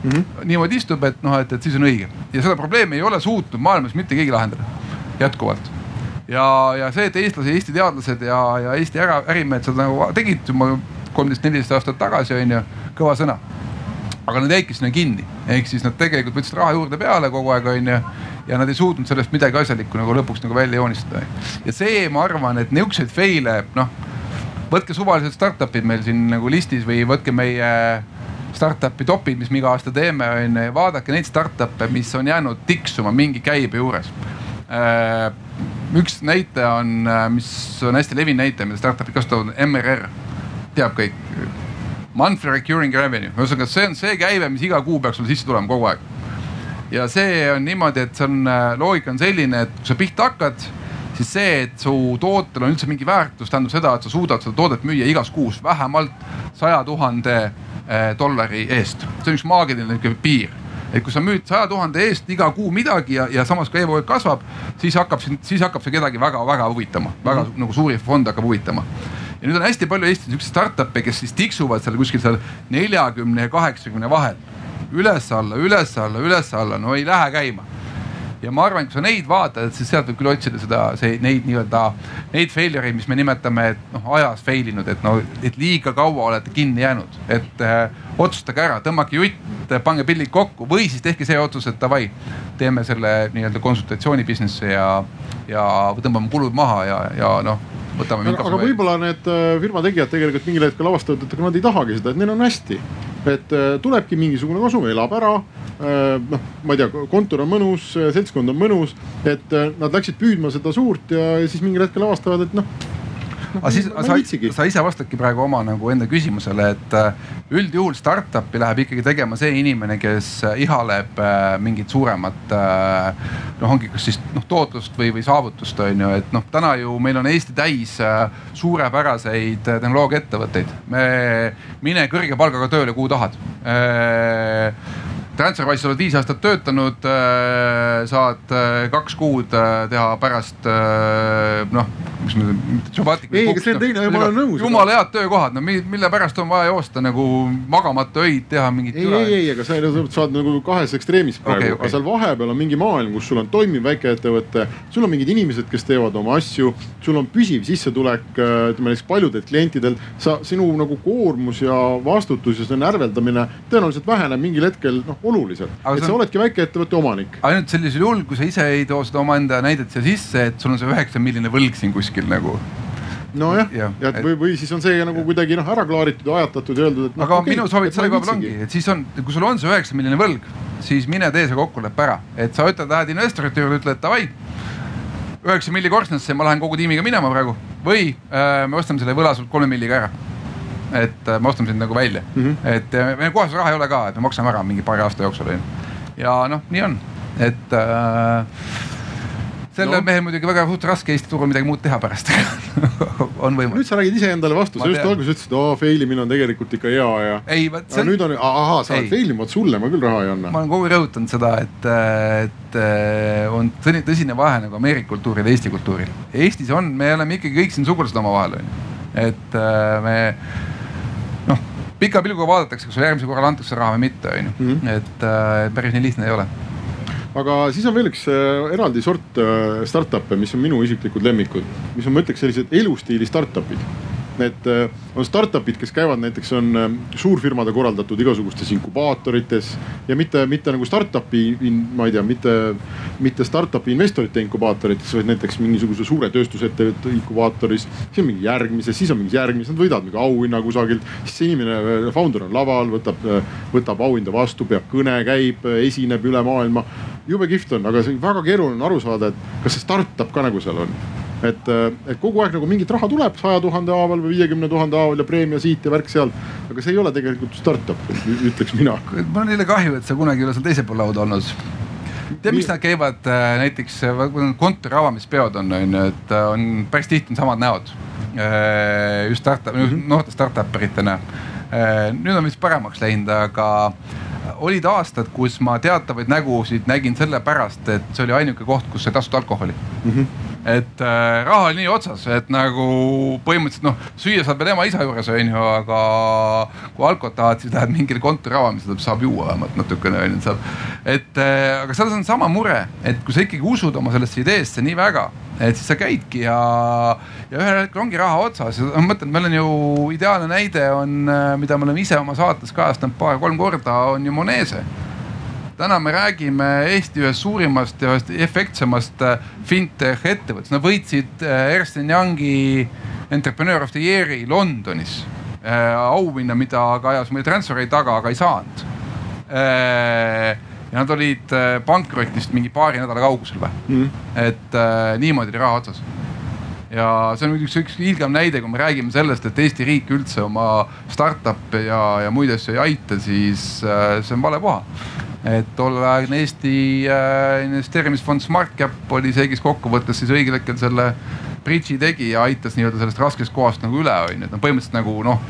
mm -hmm. niimoodi istub, et noh, et, et siis on õige. ja seda probleemi ei ole suutnud maailmas mitte keegi lahendada, jätkuvalt. ja, ja see, et eestlased, Eesti teadlased ja, ja Eesti ära, ärimehed seda nagu tegid juba kolmteist, neliteist aastat tagasi on ju, kõva sõna. aga nad jäidki sinna kinni, ehk siis nad tegelikult võtsid raha juurde peale kogu aeg on ju ja nad ei suutnud sellest midagi asjalikku nagu lõpuks nagu välja joonistada. ja see, ma arvan, et niisuguseid fail'e noh võtke suvalised startup'id meil siin nagu listis või võtke meie startup'i top'id, mis me iga aasta teeme, on ju, vaadake neid startup'e, mis on jäänud tiksuma mingi käibe juures. Äh, üks näitaja on, äh, mis on hästi levinud näitaja, mida startup'id kasutavad, MRR, teab kõik. Monthly recurring revenue, ühesõnaga see on see käive, mis iga kuu peaks sulle sisse tulema kogu aeg. ja see on niimoodi, et see on, äh, loogika on selline, et kui sa pihta hakkad siis see, et su tootel on üldse mingi väärtus, tähendab seda, et sa suudad seda toodet müüa igas kuus vähemalt saja tuhande eh, dollari eest. see on üks maagiline piir et kui sa müüd saja tuhande eest iga kuu midagi ja, ja samas ka e-pood kasvab, siis hakkab, siis hakkab see kedagi väga-väga huvitama, väga mm -hmm. nagu suuri fonde hakkab huvitama ja nüüd on hästi palju Eestis niisuguseid startup'e, kes siis tiksuvad seal kuskil seal neljakümne ja kaheksakümne vahel. üles-alla, üles-alla, üles-alla, no ei lähe käima ja ma arvan, kui sa neid vaatad, siis sealt võib küll otsida seda, see neid nii-öelda, neid failure eid, mis me nimetame, et noh ajas fail inud, et no, et liiga kaua olete kinni jäänud, et äh, otsustage ära, tõmmake jutt, pange pillid kokku või siis tehke see otsus, et davai, teeme selle nii-öelda konsultatsiooni business'i ja, ja tõmbame kulud maha ja, ja noh võtame. aga, aga võib-olla need äh, firma tegijad tegelikult mingil hetkel avastavad, et nad ei tahagi seda, et neil on hästi. et äh, tulebki mingisugune kasum, elab ära Äh, noh, ma ei tea, kontor on mõnus, seltskond on mõnus, et nad läksid püüdma seda suurt ja siis mingil hetkel avastavad, et noh no,. Aga siis sa, sa ise vastadki praegu oma nagu enda küsimusele, et äh, üldjuhul startup'i läheb ikkagi tegema see inimene, kes ihaleb mingit suuremat noh, ongi kas siis noh tootlust või, või saavutust on ju, et noh, täna ju meil on Eesti täis suurepäraseid tehnoloogiaettevõtteid. me mine kõrge palgaga tööle, kuhu tahad Transferwise'is oled viis aastat töötanud, äh, saad äh, kaks kuud äh, teha pärast noh, mis me. ei, aga see on teine, ma olen nõus. jumala head töökohad, no mille pärast on vaja joosta nagu magamata öid, teha mingit. ei, ei, ei, aga sa saad nagu kahes ekstreemis praegu okay,, okay. aga seal vahepeal on mingi maailm, kus sul on toimiv väikeettevõte, sul on mingid inimesed, kes teevad oma asju, sul on püsiv sissetulek, ütleme näiteks paljudelt klientidelt, sa, sinu nagu koormus ja vastutus ja see närveldamine tõenäoliselt väheneb mingil hetkel noh oluliselt. et sa on... oledki väikeettevõtte omanik. ainult sellisel juhul, kui sa ise ei too seda omaenda näidet siia sisse, et sul on see üheksa milline võlg siin kuskil nagu nojah, ja, ja et või, või siis on see nagu kuidagi noh ära klaaritud ja ajatatud ja öeldud, et no,. aga okay, minu soovitus selle koha peal ongi, et siis on, kui sul on see üheksa miljonit võlg, siis mine tee see kokkulepe ära, et sa ütled, lähed investorite juurde, ütled davai. üheksa milli korstnasse, ma lähen kogu tiimiga minema praegu või äh, me ostame selle võla sult kolme milliga ära et äh, me ostame sind nagu välja mm. -hmm. et äh, meil kohas raha ei ole ka, et me maksame ära mingi paari aasta jooksul onju. ja noh, nii on, et äh, sellel no. mehel muidugi väga suht raske Eesti turul midagi muud teha pärast <laughs> on võimalik. nüüd sa räägid iseendale vastu, sa just alguses ütlesid, oo fail imine on tegelikult ikka hea ja. ei, vot see. nüüd on, ahaa, sa oled fail inud, sulle ma küll raha ei anna. ma olen kogu aeg rõhutanud seda, et, et on tõsine vahe nagu Ameerika kultuuril ja Eesti kultuuril. Eestis on, me oleme ikkagi kõik siin sugulased omavahel onju, et me pika pilguga vaadatakse, kas sulle järgmisel korral antakse raha või mitte, onju. Mhm. et äh, päris nii lihtne ei ole aga siis on veel üks äh, eraldi sort äh, startup'e, mis on minu isiklikud lemmikud, mis on, ma ütleks, sellised elustiili startup'id Need äh, on startup'id, kes käivad näiteks on äh, suurfirmade korraldatud igasugustes inkubaatorites ja mitte, mitte nagu startup'i, ma ei tea, mitte, mitte startup'i investorite inkubaatorites, vaid näiteks mingisuguse suure tööstusettevõtte inkubaatoris. siis on mingi järgmises, siis on mingis järgmises, nad võidavad mingi auhinna kusagilt, siis see inimene, äh, founder on laval, võtab, võtab auhinda vastu, peab kõne, käib, esineb üle maailma. jube kihvt on, aga see on väga keeruline aru saada, et kas see startup ka nagu seal on et, äh, et kogu aeg nagu mingit raha tuleb saja tuhande haaval või viiekümne tuhande haaval ja preemia siit ja värk seal. aga see ei ole tegelikult startup, ütleks mina. mul on neile kahju, et sa kunagi ei ole seal teisel pool lauda olnud tead, miks nad käivad äh, näiteks äh, kontori avamispeod on, on ju, et on päris tihti on samad näod. just startup mm, -hmm. noorte startup eritena. nüüd on vist paremaks läinud, aga olid aastad, kus ma teatavaid nägusid nägin sellepärast, et see oli ainuke koht, kus sai tasuta alkoholi mm. -hmm et äh, raha oli nii otsas, et nagu põhimõtteliselt noh, süüa saad veel ema isa juures on ju, aga kui alkot tahad, siis lähed mingile kontori avamisele, saab juua vähemalt natukene on ju saab. et äh, aga selles on sama mure, et kui sa ikkagi usud oma sellesse ideesse nii väga, et siis sa käidki ja, ja ühel hetkel ongi raha otsas ja ma mõtlen, meil on ju ideaalne näide on, äh, mida me oleme ise oma saates kajastanud paar-kolm korda, on ju Monese täna me räägime Eesti ühest suurimast ja ühest efektsemast äh, fintech ettevõttest, nad võitsid äh, Ernst Youngi Entrepreneur of the Year'i Londonis äh,. auhinna, mida ka ajas meil Transferi taga, aga ei saanud ja nad olid pankrotist mingi paari nädala kaugusel või mm., et niimoodi oli raha otsas ja see on üks, üks ilgem näide, kui me räägime sellest, et Eesti riik üldse oma startup'e ja, ja muid asju ei aita, siis äh, see on vale koha et tolleaegne Eesti äh, investeerimisfond SmartCap oli see, kes kokkuvõttes siis õigel hetkel selle bridži tegi ja aitas nii-öelda sellest raskest kohast nagu üle on ju, et noh, põhimõtteliselt nagu noh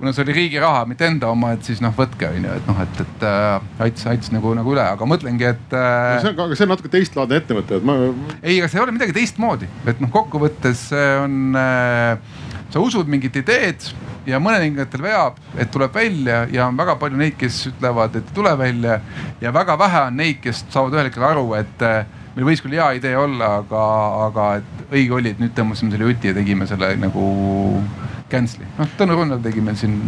kuna see oli riigi raha, mitte enda oma, et siis noh, võtke on ju, et noh, et, et äh, aitas, aitas nagu, nagu üle, aga mõtlengi, et äh,. see on, aga see on natuke teistlaadne ettevõte, et ma. ei, aga see ei ole midagi teistmoodi, et noh, kokkuvõttes on äh,, sa usud mingit ideed ja mõningatel veab, et tuleb välja ja on väga palju neid, kes ütlevad, et ei tule välja. ja väga vähe on neid, kes saavad ühel hetkel aru, et äh, meil võis küll hea idee olla, aga, aga et õige oli, et nüüd tõmbasime selle juti ja tegime selle nagu cancel'i. noh, Tõnu Runnel tegi meil siin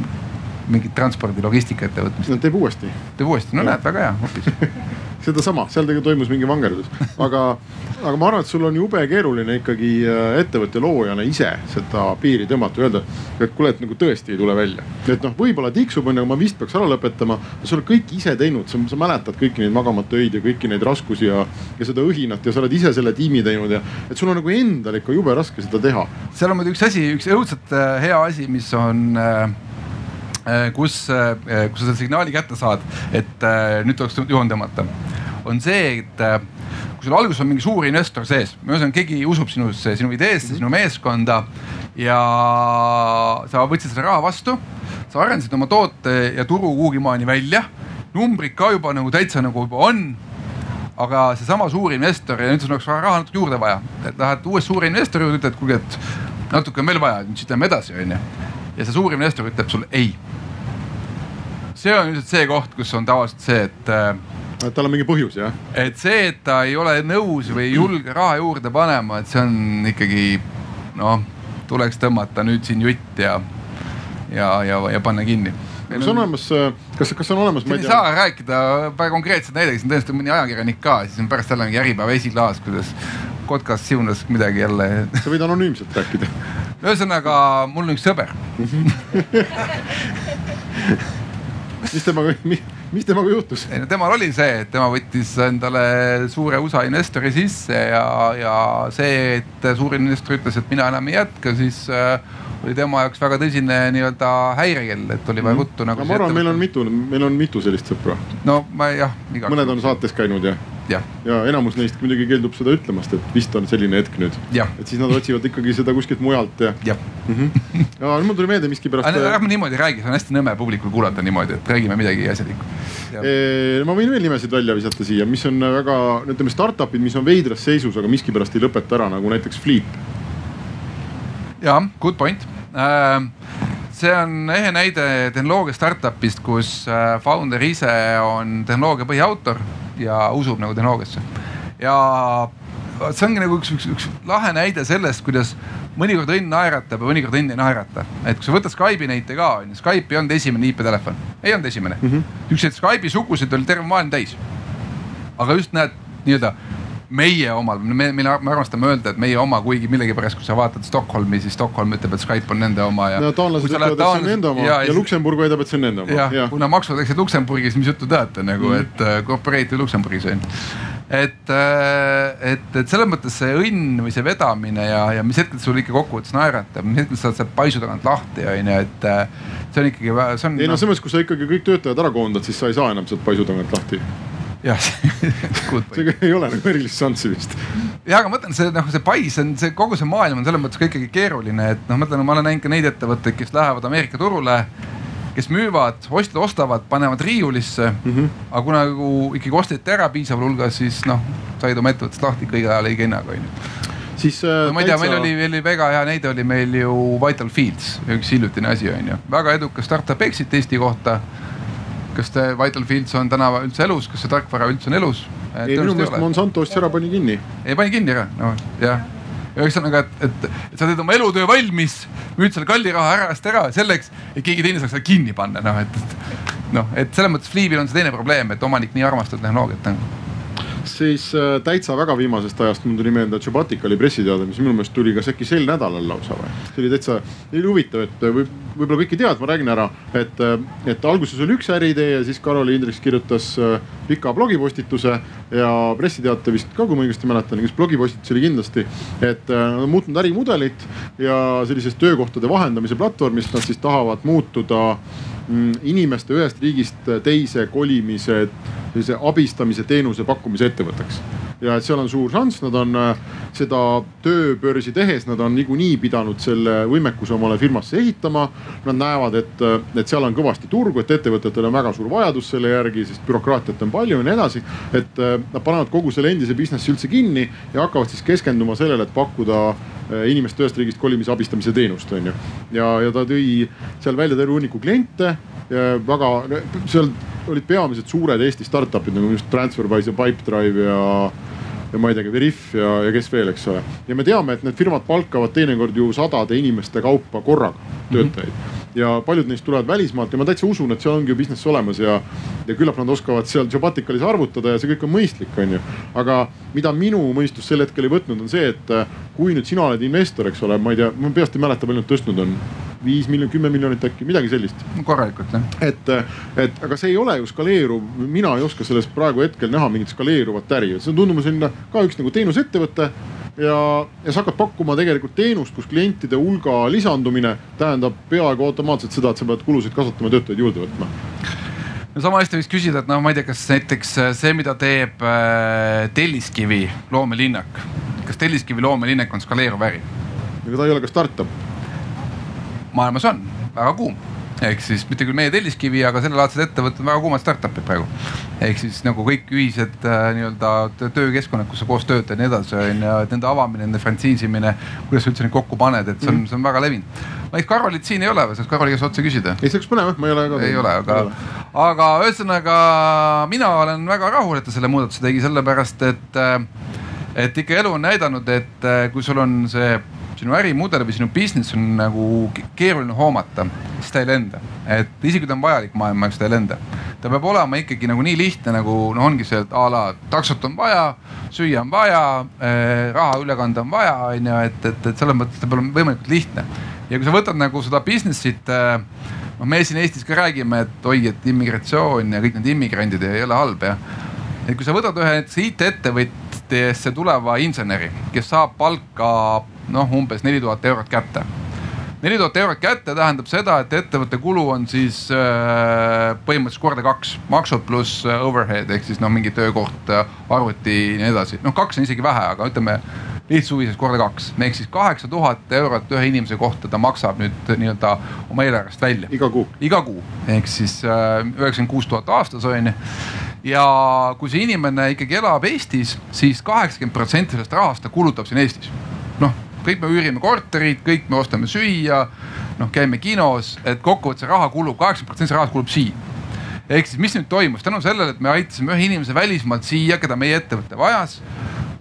mingit transpordi logistika ettevõtmist. no teeb uuesti. teeb uuesti, no ja. näed, väga hea hoopis <laughs> sedasama, seal tegelikult toimus mingi vangerdus, aga, aga ma arvan, et sul on jube keeruline ikkagi äh, ettevõtte loojana ise seda piiri tõmmata, öelda, et kuule, et nagu tõesti ei tule välja. et noh, võib-olla tiksub onju, aga ma vist peaks ära lõpetama. sa oled kõik ise teinud, sa mäletad kõiki neid magamata öid ja kõiki neid raskusi ja, ja seda õhinat ja sa oled ise selle tiimi teinud ja et sul on nagu endal ikka jube raske seda teha. seal on muidugi üks asi, üks õudselt äh, hea asi, mis on Äh, kus, äh, kus sa selle signaali kätte saad, et äh, nüüd tuleks joon tõmmata, on see, et kui sul alguses on mingi suur investor sees, ühesõnaga keegi usub sinusse, sinu ideesse, sinu meeskonda ja sa võtsid selle raha vastu, sa arendasid oma toote ja turu kuhugi maani välja, numbrid ka juba nagu täitsa nagu juba on aga seesama suur investor ja nüüd sul oleks raha natuke juurde vaja, et lähed uue suure investori juurde, ütled, kuulge, et natuke on veel vaja, nüüd siit lähme edasi, onju. Ja see suur investor ütleb sulle ei see on ilmselt see koht, kus on tavaliselt see, et äh, et tal on mingi põhjus jah? et see, et ta ei ole nõus või ei julge raha juurde panema, et see on ikkagi noh, tuleks tõmmata nüüd siin jutt ja, ja, ja, ja panna kinni. kas on olemas, äh, kas, kas on olemas? ei saa rääkida väga konkreetset näidet, siin tõenäoliselt mõni ajakirjanik ka, siis on pärast jälle mingi Äripäeva esiklaas, kuidas kotkas siunas midagi jälle. sa võid anonüümselt rääkida. ühesõnaga, mul on üks sõber mis temaga, mis temaga juhtus? ei no temal oli see, et tema võttis endale suure USA investori sisse ja, ja see, et suur investor ütles, et mina enam ei jätka, siis äh, oli tema jaoks väga tõsine nii-öelda häirekell, et oli vaja mhm. ruttu nagu. ma arvan, meil on mitu, meil on mitu sellist sõpra. no ma jah. mõned on saates käinud ja ja, ja enamus neist muidugi keeldub seda ütlemast, et vist on selline hetk nüüd. et siis nad otsivad ikkagi seda kuskilt mujalt ja. ja mm, -hmm. ja mul tuli meelde miskipärast. ärme niimoodi räägi, see on hästi nõme publikul kuulata niimoodi, et räägime midagi asjalikku. ma võin veel nimesid välja visata siia, mis on väga, ütleme startup'id, mis on veidras seisus, aga miskipärast ei lõpeta ära, nagu näiteks Fleep. jah, good point äh, see on ehe näide tehnoloogia startup'ist, kus äh, founder ise on tehnoloogia põhiautor ja usub nagu tehnoloogiasse. ja see ongi nagu üks, üks, üks lahe näide sellest, kuidas mõnikord õnn naeratab ja mõnikord õnn ei naerata. et kui sa võtad Skype'i näite ka, onju, Skype ei olnud esimene IP-telefon, ei olnud esimene mm. -hmm. niisuguseid Skype'i sugusid oli terve maailm täis. aga just näed nii-öelda meie omal, me, me, me armastame öelda, et meie oma, kuigi millegipärast, kui sa vaatad Stockholmi, siis Stockholm ütleb, et Skype on nende oma ja. no taanlased ütlevad, et see on nende oma ja, ja Luksemburg väidab, et see on nende oma. jah ja., kuna maksud läksid Luksemburgis, mis juttu teate nagu mm, -hmm. et uh, corporate Luksemburgis on et, äh, et, et selles mõttes see õnn või see vedamine ja, ja mis hetkel sul ikka kokkuvõttes naeratab, mis hetkel sa saad sealt paisu tagant lahti on ju, et äh, see on ikkagi, see on. ei no selles mõttes, kui sa ikkagi kõik töötajad ära koondad, siis sa ei saa enam sealt paisu tagant lahti jah see ei ole nagu erilist šanssi vist. ja, aga ma mõtlen, see noh, see pais on see kogu see maailm on selles mõttes ka ikkagi keeruline, et noh, ma ütlen, ma olen näinud ka neid ettevõtteid, kes lähevad Ameerika turule kes müüvad, ostjad ostavad, panevad riiulisse mm. -hmm. aga kuna nagu ikkagi osteti ära piisaval hulgal, siis noh, said oma ettevõttest lahti kõige ajal õige hinnaga onju siis äh, no,. ma ei tea, meil oli, oli väga hea näide oli meil ju Vital Fields, üks hiljutine asi on ju, väga edukas startup exit Eesti kohta kas te Vital Fields on täna üldse elus, kas see tarkvara üldse on elus? ei, minu meelest Monsanto ostis ära, pani kinni. ei, pani kinni ära, no jah. Ühesõnaga, et, et, et sa teed oma elutöö valmis, müüd selle kalli raha ära eest ära selleks, et keegi teine saaks seda kinni panna, noh et, et noh, et selles mõttes Fliibil on see teine probleem, et omanik nii armastab tehnoloogiat nagu siis äh, täitsa väga viimasest ajast mul tuli meelde, Subotica oli pressiteade, mis minu meelest tuli kas äkki sel nädalal lausa või. see oli täitsa, oli huvitav, et võib, võib-olla kõik ei tea, et ma räägin ära, et, äh, et alguses oli üks äriidee ja siis Karoli Indreks kirjutas äh, pika blogipostituse ja pressiteate vist ka, kui ma õigesti mäletan, kas blogipostitus oli kindlasti. et nad on muutnud ärimudelit ja sellisest töökohtade vahendamise platvormist nad siis tahavad muutuda mm, inimeste ühest riigist teise kolimise, sellise abistamise teenuse pakkumise ettevõtteks ja et seal on suur šanss, nad on äh, seda tööbörsi tehes, nad on niikuinii pidanud selle võimekuse omale firmasse ehitama. Nad näevad, et, äh, et seal on kõvasti turgu, et ettevõtetel on väga suur vajadus selle järgi, sest bürokraatiat on palju ja nii edasi. et äh, nad panevad kogu selle endise business'i üldse kinni ja hakkavad siis keskenduma sellele, et pakkuda inimeste ühest riigist kolimise abistamise teenust, on ju. ja, ja ta tõi seal välja terve hunniku kliente. väga, seal olid peamiselt suured Eesti startup'id nagu just Transferwise ja Pipedrive ja ja ma ei tea, Veriff ja, ja kes veel, eks ole. ja me teame, et need firmad palkavad teinekord ju sadade inimeste kaupa korraga töötajaid mm. -hmm ja paljud neist tulevad välismaalt ja ma täitsa usun, et seal ongi ju business olemas ja, ja küllap nad oskavad seal Jobaticalis arvutada ja see kõik on mõistlik, on ju. aga mida minu mõistus sel hetkel ei võtnud, on see, et kui nüüd sina oled investor, eks ole, ma ei tea, ma peast ei mäleta, palju nad tõstnud on viis miljonit, kümme miljonit äkki, midagi sellist. korralikult jah. et, et aga see ei ole ju skaleeruv, mina ei oska selles praegu hetkel näha mingit skaleeruvat äri, see on tunduma selline ka üks nagu teenusettevõte ja, ja sa hakkad pakkuma tegelikult teenust, kus klientide hulga lisandumine tähendab peaaegu automaatselt seda, et sa pead kulusid kasvatama, töötajaid juurde võtma no sama hästi võiks küsida, et noh, ma ei tea, kas näiteks see, mida teeb äh, Telliskivi loomelinnak, kas Telliskivi loomelinnak on skaleeruv äri? ega ta ei ole ka startup maailmas on väga kuum ehk siis mitte küll meie Telliskivi, aga sellelaadsed ettevõtted on väga kuumad startup'id praegu. ehk siis nagu kõik ühised äh, nii-öelda töökeskkonnad, kus sa koos töötad ja nii edasi on ju, et nende avamine, nende frantsiisimine, kuidas sa üldse neid kokku paned, et see on, see on väga levinud. ma ei Karolit siin ei ole või, saaks Karoli käest otse küsida? ei, see oleks põnev, ma ei ole ka. ei ole, aga, aga ühesõnaga mina olen väga rahul, et ta selle muudatuse tegi, sellepärast et, äh, et ikka elu on näidanud, et äh, kui sul on see sinu ärimudel või sinu business on nagu keeruline hoomata, siis ta ei lenda. et isegi kui ta on vajalik maailma jaoks, ta ei lenda. ta peab olema ikkagi nagu nii lihtne nagu noh, ongi see, et a la taksot on vaja, süüa on vaja eh,, raha üle kanda on vaja, on ju, et, et, et selles mõttes ta peab olema võimalikult lihtne. ja kui sa võtad nagu seda business'it eh, noh, me siin Eestis ka räägime, et oi, et immigratsioon ja kõik need immigrandid ei ole halb ja. et kui sa võtad ühe näiteks IT-ettevõtjesse tuleva inseneri, kes saab palka noh, umbes neli tuhat eurot kätte. neli tuhat eurot kätte tähendab seda, et ettevõtte kulu on siis äh, põhimõtteliselt korda kaks, maksud pluss äh, overhead ehk siis noh, mingi töökoht, äh, arvuti ja nii edasi. noh, kaks on isegi vähe, aga ütleme lihtsuviselt korda kaks, ehk siis kaheksa tuhat eurot ühe inimese kohta ta maksab nüüd nii-öelda oma eelarvest välja. iga kuu. iga kuu ehk siis üheksakümmend kuus tuhat aastas on ju ja kui see inimene ikkagi elab Eestis siis, siis kaheksakümmend protsenti sellest rahast ta kulutab siin Eestis. noh, kõik me üürime korterid, kõik me ostame süüa, noh, käime kinos, et kokkuvõttes raha kulub, kaheksakümmend protsenti rahast kulub siin. Ehk siis, mis nüüd toimus? Tänu sellele, et me aitasime ühe inimese välismaalt siia, keda meie ettevõte vajas,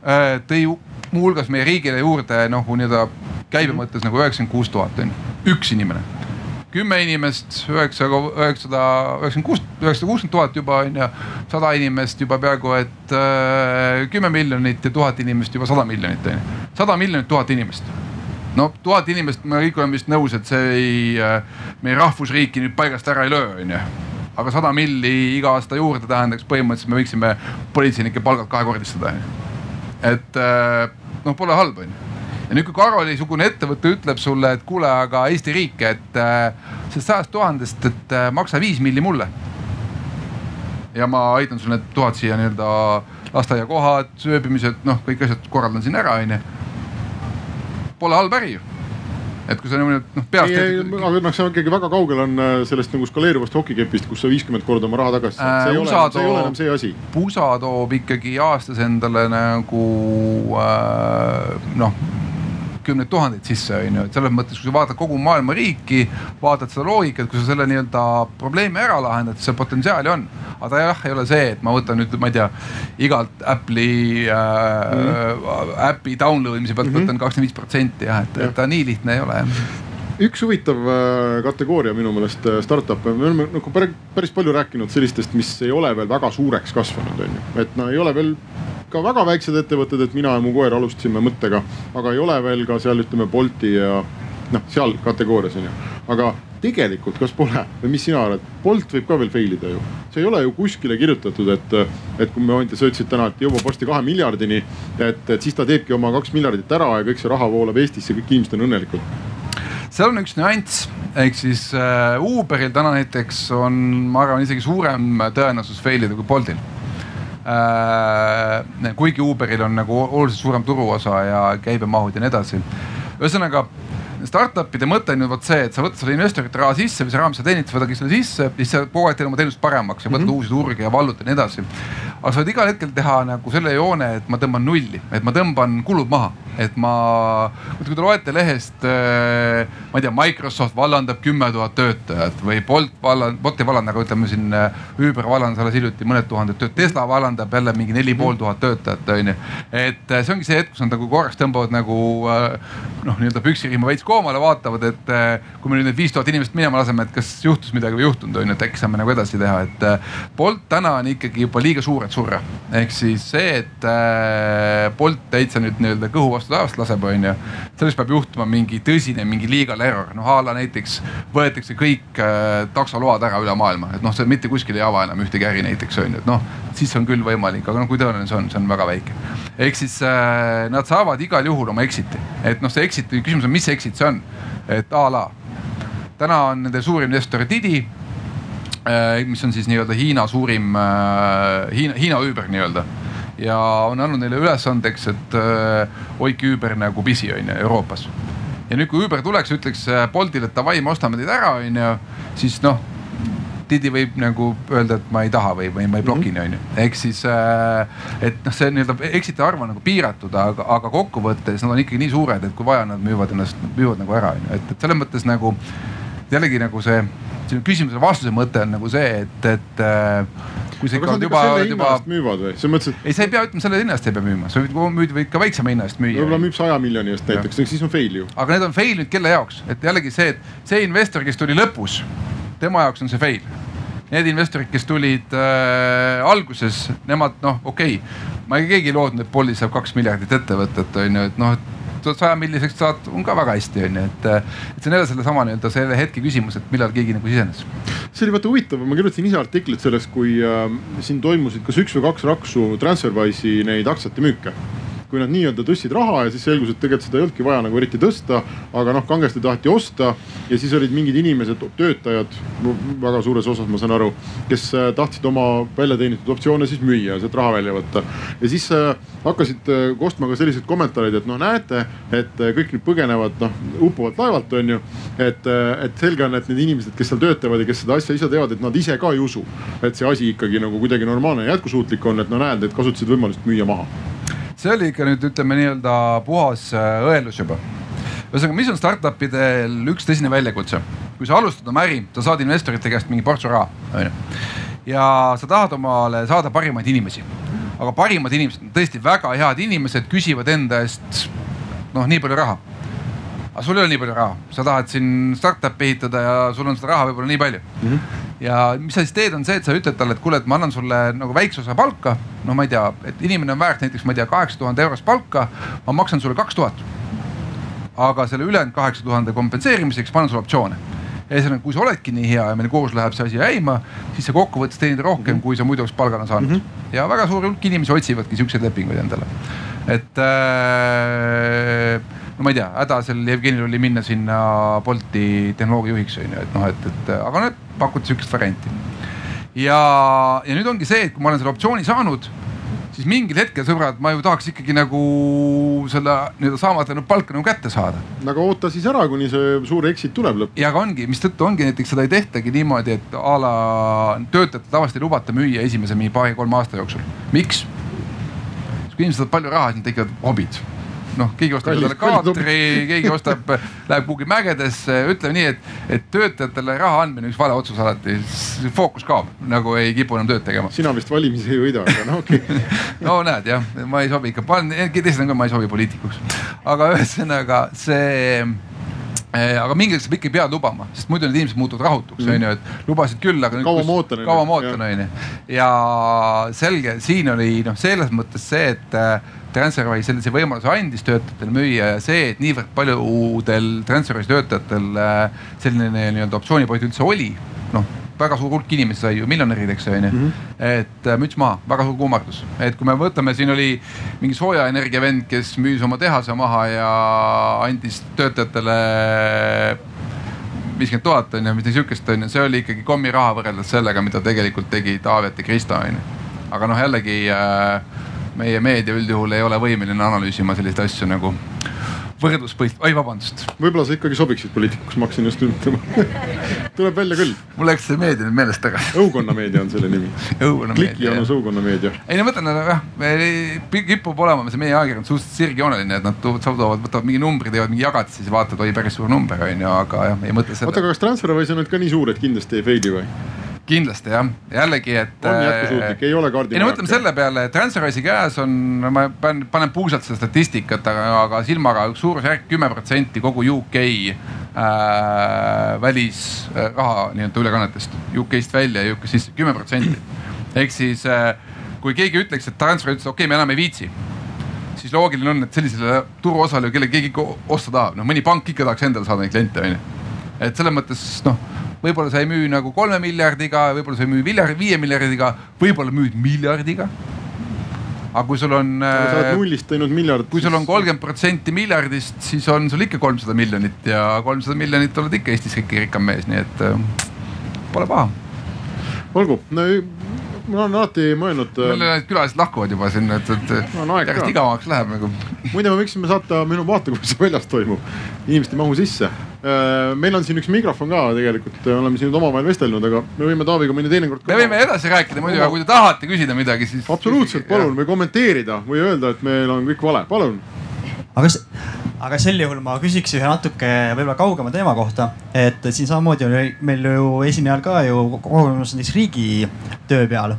äh, tõi muuhulgas meie riigile juurde noh, nii-öelda käibe mõttes nagu üheksakümmend kuus tuhat on ju, üks inimene kümme inimest, üheksa, üheksasada, üheksakümmend kuus, üheksasada kuuskümmend tuhat juba on ju. sada inimest juba peaaegu et äh, kümme miljonit ja tuhat inimest juba sada miljonit on ju. sada miljonit, tuhat inimest. no tuhat inimest, me kõik oleme vist nõus, et see ei äh,, meie rahvusriiki nüüd paigast ära ei löö, on ju aga sada milli iga aasta juurde tähendaks põhimõtteliselt me võiksime politseinike palgad kahekordistada. et äh, noh, pole halb on ju ja nüüd, kui Karoli-sugune ettevõte ütleb sulle, et kuule, aga Eesti riik, et äh, sellest sajast tuhandest, et äh, maksa viis milli mulle. ja ma aitan sul need tuhat siia nii-öelda lasteaiakohad, sööbimised, noh, kõik asjad korraldan siin ära, onju. Pole halb äri ju et kui sa niimoodi noh peast. aga noh, see on ikkagi väga kaugel on äh, sellest nagu skaleeruvast hokikepist, kus sa viiskümmend korda oma raha tagasi saad, see ei ole, see ei ole enam see asi. pusa toob ikkagi aastas endale nagu äh, noh kümneid tuhandeid sisse, on ju, et selles mõttes, kui sa vaatad kogu maailma riiki, vaatad seda loogikat, kui sa selle nii-öelda probleemi ära lahendad, siis see potentsiaali on. aga ta jah, ei ole see, et ma võtan nüüd, ma ei tea, igalt Apple'i äh, mm -hmm. äpi download imise pealt mm -hmm. võtan kakskümmend viis protsenti jah, et, et ta nii lihtne ei ole jah üks huvitav äh, kategooria minu meelest äh, startup'e, me oleme nagu päris palju rääkinud sellistest, mis ei ole veel väga suureks kasvanud, on ju. et no ei ole veel ka väga väiksed ettevõtted, et mina ja mu koer alustasime mõttega, aga ei ole veel ka seal ütleme Bolti ja noh, seal kategoorias on ju. aga tegelikult, kas pole või mis sina arvad, Bolt võib ka veel fail ida ju. see ei ole ju kuskile kirjutatud, et, et kui me Anti, sa ütlesid täna, et jõuab varsti kahe miljardini. et, et siis ta teebki oma kaks miljardit ära ja kõik see raha voolab Eestisse, kõik inimesed on õnnelikud seal on üks nüanss, ehk siis äh, Uberil täna näiteks on, ma arvan, isegi suurem tõenäosus fail ida kui Boltil äh,. kuigi Uberil on nagu oluliselt suurem turuosa ja käibemahud ja nii edasi. ühesõnaga startup'ide mõte on ju vot see, et sa võtad selle investorite raha sisse mis sa teenid, sa võtadki selle sisse, siis sa kogu aeg teed oma teenust paremaks ja võtad mm -hmm. uusi turge ja vallutad ja nii edasi. aga sa võid igal hetkel teha nagu selle joone, et ma tõmban nulli, et ma tõmban kulud maha, et ma, kui te loete lehest, äh, ma ei tea, Microsoft vallandab kümme tuhat töötajat või Bolt vallandab, Bolt ei vallanda, aga ütleme siin äh, Uber vallandas alles hiljuti mõned tuhanded töötajad, Tesla vallandab jälle mingi neli pool tuhat töötajat, on ju. et äh, see ongi see hetk, kus nad nagu korraks tõmbavad nagu noh, nii-öelda püksirihma veits koomale, vaatavad, et kui me nüüd need viis tuhat inimest minema laseme, et kas juhtus midagi või ei juhtunud, on ju, et äkki saame nagu edasi teha, et Bolt täna on ikkagi juba liiga suur, et surra. ehk siis see, et Bolt täitsa nüüd nii-öelda kõhu vastu taevast laseb, on ju. sellest peab juhtuma mingi tõsine, mingi legal error, noh a la näiteks võetakse kõik taksoload ära üle maailma, et noh, see mitte kuskil ei ava enam ühtegi äri näiteks on ju, et noh, siis on küll võimalik, aga noh, kui tõenäoline see on, see on väga väike. ehk siis äh, nad saavad igal juhul oma exit'i, et noh, see exit'i küsimus on, mis exit see on, et a la. täna on nende suur investor Didi, äh, mis on siis nii-öelda Hiina suurim, äh, Hiina, Hiina Uber nii-öelda ja on andnud neile ülesandeks, et äh, hoidke Uber nagu pisi on ju Euroopas. ja nüüd, kui Uber tuleks ütleks Boltile, et davai, me ostame teid ära, on ju, siis noh Didi võib nagu öelda, et ma ei taha või, või ma ei bloki mhm. on ju. ehk siis, et noh, see nii-öelda exit'ide arv on nagu piiratud, aga, aga kokkuvõttes nad on ikkagi nii suured, et kui vaja, nad müüvad ennast, müüvad nagu ära on ju, et, et selles mõttes nagu jällegi nagu see sinu küsimuse vastuse mõte on nagu see, et, et kui sa ikka oled juba, juba. müüvad või, selles mõttes, et. ei, sa ei pea ütlema selle hinna eest ei pea müüma, sa võid müüa võid ka väiksema hinna eest müüa. võib-olla müüb saja miljoni eest näiteks, siis on fail ju. aga need on fail nüüd kelle jaoks, et jällegi see, et see investor, kes tuli lõpus tema jaoks on see fail. Need investorid, kes tulid äh, alguses, nemad noh, okei okay., ma ei, keegi ei lootnud, et Bolti saab kaks miljardit ettevõtet on ju, et noh, et saja milliseks saad, on ka väga hästi, on ju, et, et see on jälle sellesama nii-öelda selle hetke küsimus, et millal keegi nagu sisenes. see oli vaata huvitav, ma kirjutasin ise artiklit sellest, kui äh, siin toimusid kas üks või kaks raksu Transferwise'i neid aktsiate müüke kui nad nii-öelda tõstsid raha ja siis selgus, et tegelikult seda ei olnudki vaja nagu eriti tõsta. aga noh, kangesti taheti osta ja siis olid mingid inimesed, töötajad väga suures osas, ma saan aru, kes äh, tahtsid oma välja teenitud optsioone siis müüa, sealt raha välja võtta. ja siis äh, hakkasid äh, kostma ka sellised kommentaarid, et noh, näete, et kõik nüüd põgenevad noh uppuvalt laevalt on ju. et, et selge on, et need inimesed, kes seal töötavad ja kes seda asja ise teevad, et nad ise ka ei usu, et see asi ikkagi nagu kuidagi normaalne ja jätkusuutlik on, et no näed, et kasutasid võimalust müüa maha see oli ikka nüüd ütleme nii-öelda puhas äh, õelus juba. ühesõnaga, mis on startup idel üks tõsine väljakutse? kui sa alustad oma äri, sa saad investorite käest mingi portsu raha, onju. ja sa tahad omale saada parimaid inimesi. aga parimad inimesed, tõesti väga head inimesed küsivad enda eest noh, nii palju raha aga sul ei ole nii palju raha, sa tahad siin startup'i ehitada ja sul on seda raha võib-olla nii palju mm. -hmm. Ja mis sa siis teed, on see, et sa ütled talle, et kuule, et ma annan sulle nagu väikse osa palka. no ma ei tea, et inimene on väärt näiteks, ma ei tea, kaheksa tuhande eurost palka, ma maksan sulle kaks tuhat. aga selle ülejäänud kaheksa tuhande kompenseerimiseks ma annan sulle optsioone ühesõnaga, kui sa oledki nii hea ja meil koos läheb see asi käima, siis sa kokkuvõttes teenid rohkem -hmm. kui sa muidu oleks palgana saanud mm. -hmm. ja väga suur hulk inimesi otsivadki siukseid lepinguid endale. et äh, no ma ei tea, häda sel Jevgenil oli minna sinna Bolti tehnoloogiajuhiks on ju, et noh, et, et aga nüüd pakuti sihukest varianti. ja, ja nüüd ongi see, et kui ma olen selle optsiooni saanud, siis mingil hetkel sõbrad, ma ju tahaks ikkagi nagu selle nii-öelda saamata jäänud palka nagu kätte saada. aga oota siis ära, kuni see suur exit tuleb lõpuks. ja aga ongi, mistõttu ongi näiteks seda ei tehtagi niimoodi, et a la töötajate tavaliselt ei lubata müüa esimese mingi paari-kolme aasta jooksul. miks? kui inimesed saavad palju raha, siis neil tekivad hobid noh, keegi ostab endale kaatri, keegi ostab, läheb kuhugi mägedesse, ütleme nii, et, et töötajatele raha andmine on üks vale otsus alati, fookus kaob, nagu ei kipu enam tööd tegema. sina vist valimisi ei võida, aga no okei okay. <laughs> no näed jah, ma ei sobi ikka, teised on ka, ma ei sobi poliitikuks, aga ühesõnaga see eh, aga mingi hetk sa ikka pead lubama, sest muidu need inimesed muutuvad rahutuks, mm. onju, et lubasid küll, aga. kaua ma ootan. kaua ma ootan, onju. ja selge, siin oli noh, selles mõttes see, et Transferwise sellise võimaluse andis töötajatele müüa ja see, et niivõrd paljudel Transferwise töötajatel äh, selline nii-öelda optsioonipoint üldse oli, noh väga suur hulk inimesi sai ju miljonärid, eks ju onju mm. -hmm. et äh, müts maha, väga suur kummardus, et kui me võtame, siin oli mingi soojaenergia vend, kes müüs oma tehase maha ja andis töötajatele viiskümmend tuhat on ju, midagi sihukest on ju, see oli ikkagi kommiraha võrreldes sellega, mida tegelikult tegi Taavet ja Krista on ju. aga noh, jällegi äh, meie meedia üldjuhul ei ole võimeline analüüsima selliseid asju nagu võrdluspõhist, oi vabandust. võib-olla sa ikkagi sobiksid poliitikuks, ma hakkasin just ütlema <laughs> tuleb välja küll. mul läks see meedia nüüd meelest tagasi. õukonnameedia on selle nimi. klikijanus õukonnameedia. ei no ma mõtlen jah, kipub olema see meie ajakirjandus suhteliselt sirgjooneline, et nad toovad, võtavad mingi numbri, teevad mingi jagatisi, siis vaatad, oi päris suur number on ju, aga jah, ei mõtle seda. oota, aga kas Transferwise on nüüd ka nii suur, et kindlasti ei fail'i või? Kindlasti jah, jällegi, et. on äh, jätkusuutlik, ei ole kaardi. ei no mõtleme selle peale, et Transferwise'i käes on, ma panen, panen puusalt seda statistikat, aga, aga silmaga suurusjärk kümme protsenti kogu UK äh, välisraha äh, nii-öelda ülekannetest. UK-st välja ja UK-st sisse, kümme protsenti. ehk siis äh, kui keegi ütleks, et Transfer ütles, okei okay,, me enam ei viitsi siis loogiline on, et sellisele turuosale, kelle keegi osta tahab, noh mõni pank ikka tahaks endale saada neid kliente on ju. et selles mõttes noh võib-olla sa ei müü nagu kolme miljardiga, võib-olla sa ei müü miljardi, viie miljardiga, võib-olla müüd miljardiga. aga kui sul on. sa oled äh, nullist teinud miljard. kui sul on kolmkümmend protsenti miljardist, siis on sul ikka kolmsada miljonit ja kolmsada miljonit oled ikka Eestis kõige rikkam mees, nii et äh, pole paha. olgu no,, ma olen alati mõelnud. meil äh, need külalised lahkuvad juba siin, et, et no, järjest igavamaks läheb nagu. muide, me võiksime saata minu vaata, kuidas see väljas toimub. inimesed ei mahu sisse. Äh, meil on siin üks mikrofon ka tegelikult, oleme siin omavahel vestelnud, aga me võime Taaviga mõni teinekord. me võime edasi rääkida muidu, aga kui te tahate küsida midagi, siis. absoluutselt, palun või kommenteerida või öelda, et meil on kõik vale, palun aga, aga sel juhul ma küsiks ühe natuke võib-olla kaugema teema kohta, et siin samamoodi oli meil ju esinejal ka ju kogunemas näiteks riigi töö peal.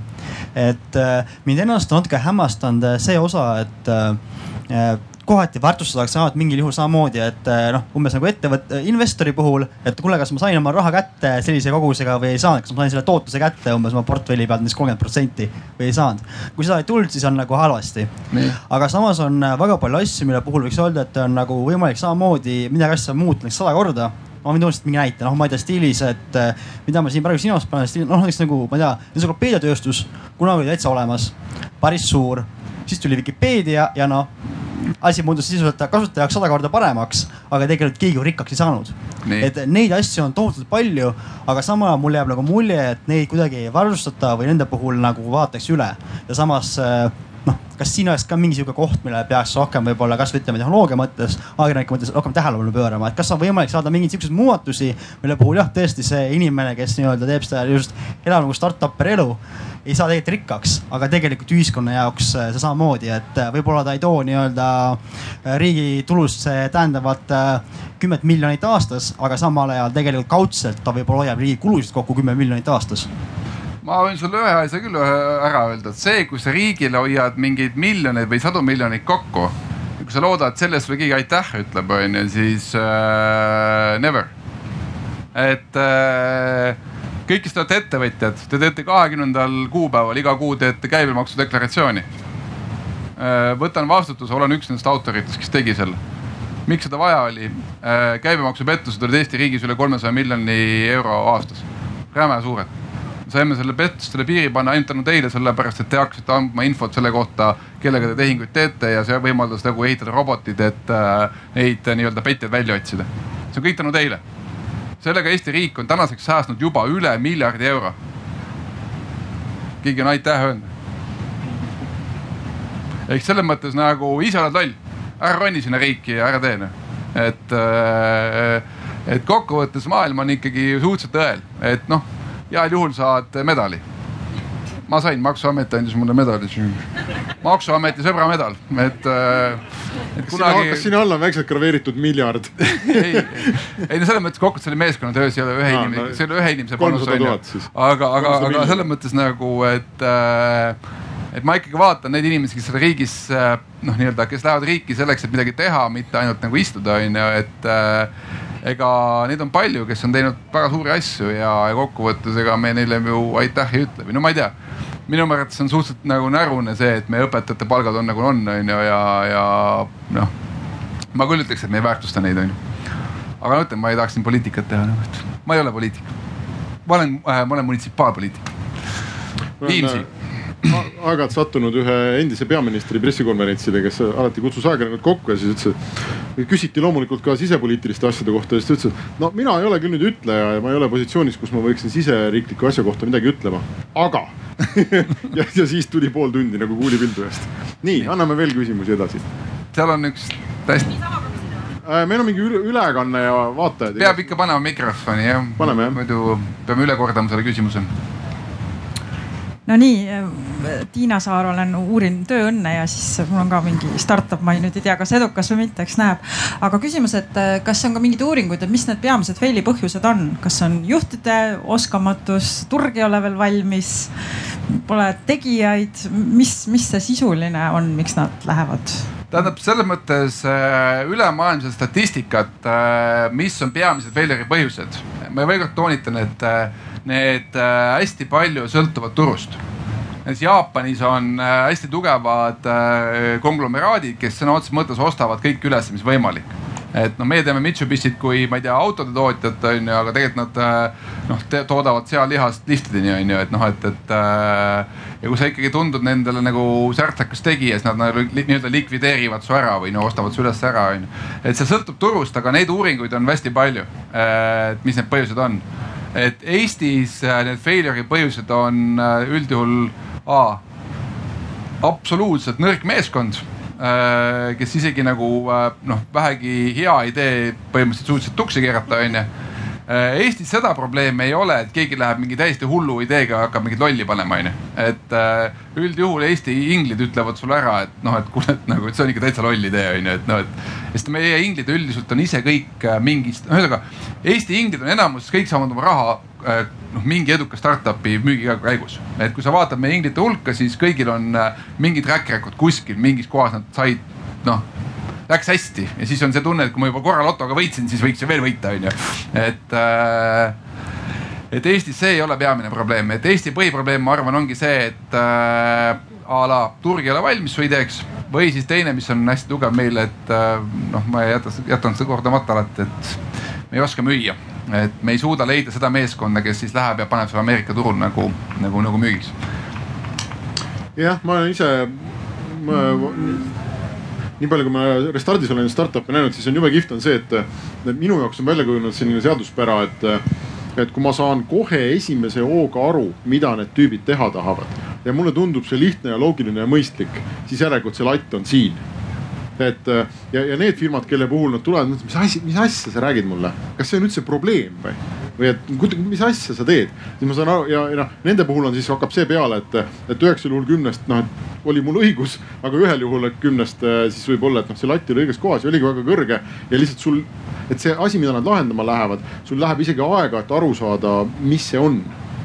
et äh, mind ennast on natuke hämmastanud see osa, et äh, kohati väärtustatakse alati mingil juhul samamoodi, et eh, noh, umbes nagu ettevõtte, investori puhul, et kuule, kas ma sain oma raha kätte sellise kogusega või ei saanud, kas ma sain selle tootluse kätte umbes oma portfelli pealt näiteks kolmkümmend protsenti või ei saanud. kui seda ei tulnud, siis on nagu halvasti. aga samas on eh, väga palju asju, mille puhul võiks öelda, et on nagu võimalik samamoodi midagi asja muuta näiteks sada korda ma võin tuua lihtsalt mingi näite, noh, ma ei tea stiilis, et eh, mida ma siin praegu silmas panen, noh näiteks nagu ma ei tea, entsüklopeediatööstus kunagi oli täitsa olemas, päris suur, siis tuli Vikipeedia ja noh asi muutus sisuliselt kasutaja jaoks sada korda paremaks, aga tegelikult keegi ju rikkaks ei saanud. et neid asju on tohutult palju, aga samal ajal mulle jääb nagu mulje, et neid kuidagi ei varustata või nende puhul nagu vaadatakse üle ja samas äh, noh, kas siin oleks ka mingi sihuke koht, millele peaks rohkem võib-olla kasvõi ütleme tehnoloogia mõttes, ajakirjanike mõttes rohkem tähelepanu pöörama, et kas on võimalik saada mingeid siukseid muudatusi, mille puhul jah, tõesti see inimene, kes nii-öelda teeb seda just, elab nagu startup'eri elu ei saa tegelikult rikkaks, aga tegelikult ühiskonna jaoks see samamoodi, et võib-olla ta ei too nii-öelda riigi tulusse täiendavat kümmet miljonit aastas, aga samal ajal tegelikult kaudselt ta võib-olla hoiab riigi kulusid kokku kümme miljonit aastas ma võin sulle ühe asja küll ära öelda, et see, kui sa riigile hoiad mingeid miljoneid või sadu miljoneid kokku. kui sa loodad, selle eest sulle keegi aitäh ütleb, on ju, siis äh, never. et äh, kõik, kes te olete ettevõtjad, te teete kahekümnendal kuupäeval iga kuu teete käibemaksudeklaratsiooni. Äh, võtan vastutuse, olen üks nendest autoritest, kes tegi selle. miks seda vaja oli? Äh, käibemaksupettused olid Eesti riigis üle kolmesaja miljoni euro aastas, räme suured saime selle pettustele piiri panna ainult tänu teile, sellepärast et te hakkasite andma infot selle kohta, kellega te tehinguid teete ja see võimaldas nagu ehitada robotid, et äh, neid äh, nii-öelda petjaid välja otsida. see on kõik tänu teile. sellega Eesti riik on tänaseks säästnud juba üle miljardi euro. keegi on aitäh öelnud. ehk selles mõttes nagu ise oled loll, ära roni sinna riiki ja ära tee noh, et äh, et kokkuvõttes maailm on ikkagi suhteliselt õel, et noh heal juhul saad medali. ma sain, maksuamet andis mulle medali. maksuameti sõbra medal, et, äh, et kunagi. kas sinna alla on väikselt graveeritud miljard <laughs> ei, ei no selles mõttes kokku see oli meeskonnatöös, ei ole ühe no, inimese no,, see ei ole ühe inimese panus on ju. aga, aga, aga selles mõttes nagu, et äh, et ma ikkagi vaatan neid inimesi, kes seal riigis äh, noh, nii-öelda, kes lähevad riiki selleks, et midagi teha, mitte ainult nagu istuda, on ju, et äh, ega neid on palju, kes on teinud väga suuri asju ja, ja kokkuvõttes ega me neile ju aitäh ei ütle või no ma ei tea. minu meelest on suhteliselt nagu närune see, et meie õpetajate palgad on nagu on, on ju, ja, ja noh. ma küll ütleks, et me ei väärtusta neid, on ju. aga ma ütlen, ma ei tahaks siin poliitikat teha nagu, et ma ei ole poliitik. ma olen äh,, ma olen munitsipaalpoliitik. Viimsi aeg-ajalt sattunud ühe endise peaministri pressikonverentsile, kes alati kutsus ajakirjanikud kokku ja siis ütles, et küsiti loomulikult ka sisepoliitiliste asjade kohta ja siis ta ütles, et no mina ei ole küll nüüd ütleja ja ma ei ole positsioonis, kus ma võiksin siseriikliku asja kohta midagi ütlema, aga <laughs> ja, ja siis tuli pool tundi nagu kuulipildu eest. nii, anname veel küsimusi edasi. seal on üks täiesti Äh, meil on mingi ülekanne ja vaatajad. peab ikka panema mikrofoni jah. muidu peame üle kordama selle küsimuse. No nii, Tiina Saar olen, uurin tööõnne ja siis mul on ka mingi startup, ma ei nüüd ei tea, kas edukas või mitte, eks näeb. aga küsimus, et äh, kas on ka mingeid uuringuid, et mis need peamised fail'i põhjused on, kas on juhtide oskamatus, turg ei ole veel valmis, pole tegijaid, mis, mis see sisuline on, miks nad lähevad? tähendab selles mõttes äh, ülemaailmset statistikat, äh, mis on peamised failure'i põhjused. Ma veel kord toonitan, et äh, need hästi palju sõltuvad turust. näiteks Jaapanis on hästi tugevad konglomeraadid, kes sõna otseses mõttes ostavad kõik üles, mis võimalik et noh, meie teame Mitsubishit kui ma ei tea autode tootjat on ju, aga tegelikult nad noh toodavad sealihast liftideni on ju, et noh, et, et ja kui sa ikkagi tundud nendele nagu särtsakas tegija, siis nad nagu nii-öelda likvideerivad su ära või no ostavad su üles ära, onju. et see sõltub turust, aga neid uuringuid on hästi palju, et mis need põhjused on. et Eestis need failure'i põhjused on üldjuhul A absoluutselt nõrk meeskond kes isegi nagu noh, vähegi hea idee põhimõtteliselt suutsid tuksi keerata, onju. Äh, Eestis seda probleemi ei ole, et keegi läheb mingi täiesti hullu ideega, hakkab mingit lolli panema, onju. et äh, üldjuhul Eesti inglid ütlevad sulle ära, et noh, et kuule, et nagu, et see on ikka täitsa loll idee, onju, et noh, et. sest meie inglid üldiselt on ise kõik äh, mingist, ühesõnaga Eesti inglid on enamus, kõik saavad oma raha noh, mingi eduka startup'i müügi käigus. et kui sa vaatad meie inglite hulka, siis kõigil on mingi track record kuskil mingis kohas nad said noh läks hästi ja siis on see tunne, et kui ma juba korra lotoga võitsin, siis võiks ju veel võita, onju. et äh, et Eestis see ei ole peamine probleem, et Eesti põhiprobleem, ma arvan, ongi see, et äh, a la turg ei ole valmis su ideeks või siis teine, mis on hästi tugev meil, et äh, noh, ma jätan, jätan seda kordamata alati, et me ei oska müüa. et me ei suuda leida seda meeskonda, kes siis läheb ja paneb selle Ameerika turul nagu, nagu, nagu müügiks. jah, ma olen ise ma, nii palju, kui ma Restardis olen startup'e näinud, siis on jube kihvt on see, et minu jaoks on välja kujunenud selline seaduspära, et, et kui ma saan kohe esimese hooga aru, mida need tüübid teha tahavad ja mulle tundub see lihtne ja loogiline ja mõistlik, siis järelikult see latt on siin et ja, ja need firmad, kelle puhul nad tulevad, mis asi, mis asja sa räägid mulle, kas see on üldse probleem või? või et mis asja sa teed, siis ma saan aru ja, ja noh, nende puhul on siis hakkab see peale, et, et üheksal juhul kümnest noh, et oli mul õigus, aga ühel juhul kümnest eh, siis võib olla, et noh, see latt oli õiges kohas ja oligi väga kõrge ja lihtsalt sul, et see asi, mida nad lahendama lähevad, sul läheb isegi aega, et aru saada, mis see on.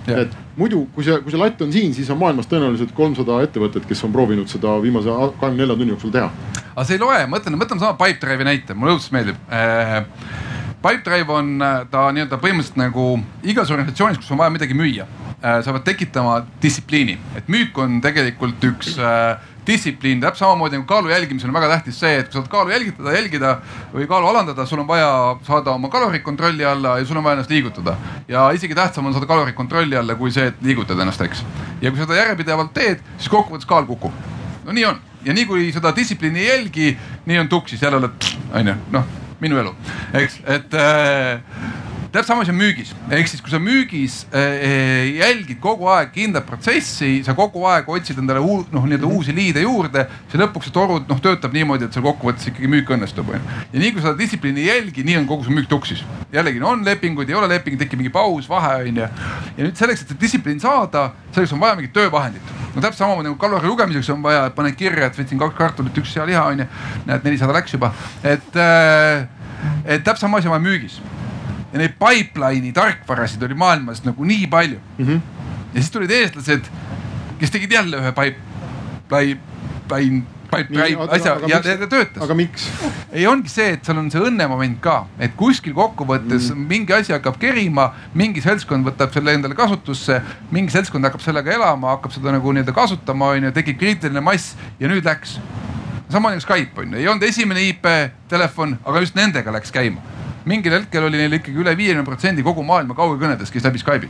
et muidu, kui see, kui see latt on siin, siis on maailmas tõenäoliselt kolmsada ettevõtet, kes on proovinud seda viimase kahekümne nelja tunni jooksul teha. aga see ei loe, mõtlen, mõtleme sama Pipedrive'i näite, mulle õudselt meeldib äh, Pipedrive on äh, ta nii-öelda põhimõtteliselt nagu igas organisatsioonis, kus on vaja midagi müüa, äh, sa pead tekitama distsipliini, et müük on tegelikult üks äh, distsipliin, täpselt samamoodi nagu kaalu jälgimisel on väga tähtis see, et kui sa tahad kaalu jälgitada, jälgida või kaalu alandada, sul on vaja saada oma kalorid kontrolli alla ja sul on vaja ennast liigutada. ja isegi tähtsam on saada kalorid kontrolli alla, kui see, et liigutada ennast, eks. ja kui seda järjepidevalt teed, siis kokkuvõttes kaal kukub. no nii on ja nii kui seda distsipliini ei jälgi, nii on tuksis, jälle oled, onju, noh minu elu, eks, et äh, täpselt sama asi on müügis, ehk siis kui sa müügis äh, jälgid kogu aeg kindlat protsessi, sa kogu aeg otsid endale uu, noh, nii-öelda uusi liide juurde, siis lõpuks see toru noh töötab niimoodi, et seal kokkuvõttes ikkagi müük õnnestub onju. ja nii kui sa distsipliini ei jälgi, nii on kogu see müük tuksis. jällegi no, on lepinguid, ei ole lepinguid, tekib mingi paus, vahe onju. ja nüüd selleks, et seda distsipliini saada, selleks on vaja mingit töövahendit. no täpselt samamoodi nagu kalori lugemiseks on vaja, et paned kirja, et võtsin kaks kartulit, üks sealiha onju. näed, nelisada läks juba, et äh, et täpselt sama asi on vaja müügis. Ja neid pipeline'i tarkvarasid oli maailmas nagu nii palju mm. -hmm. ja siis tulid eestlased, kes tegid jälle ühe pipeline, pipeline pipeline asja aga, ja ta töötas. aga miks? ei, ongi see, et seal on see õnnemoment ka, et kuskil kokkuvõttes mm. mingi asi hakkab kerima, mingi seltskond võtab selle endale kasutusse, mingi seltskond hakkab sellega elama, hakkab seda nagu nii-öelda kasutama, onju, tekib kriitiline mass ja nüüd läks sama nagu Skype on ju, ei olnud esimene IP telefon, aga just nendega läks käima. Mingil hetkel oli neil ikkagi üle viiekümne protsendi kogu maailma kaugekõnedest, kes läbi Skype'i.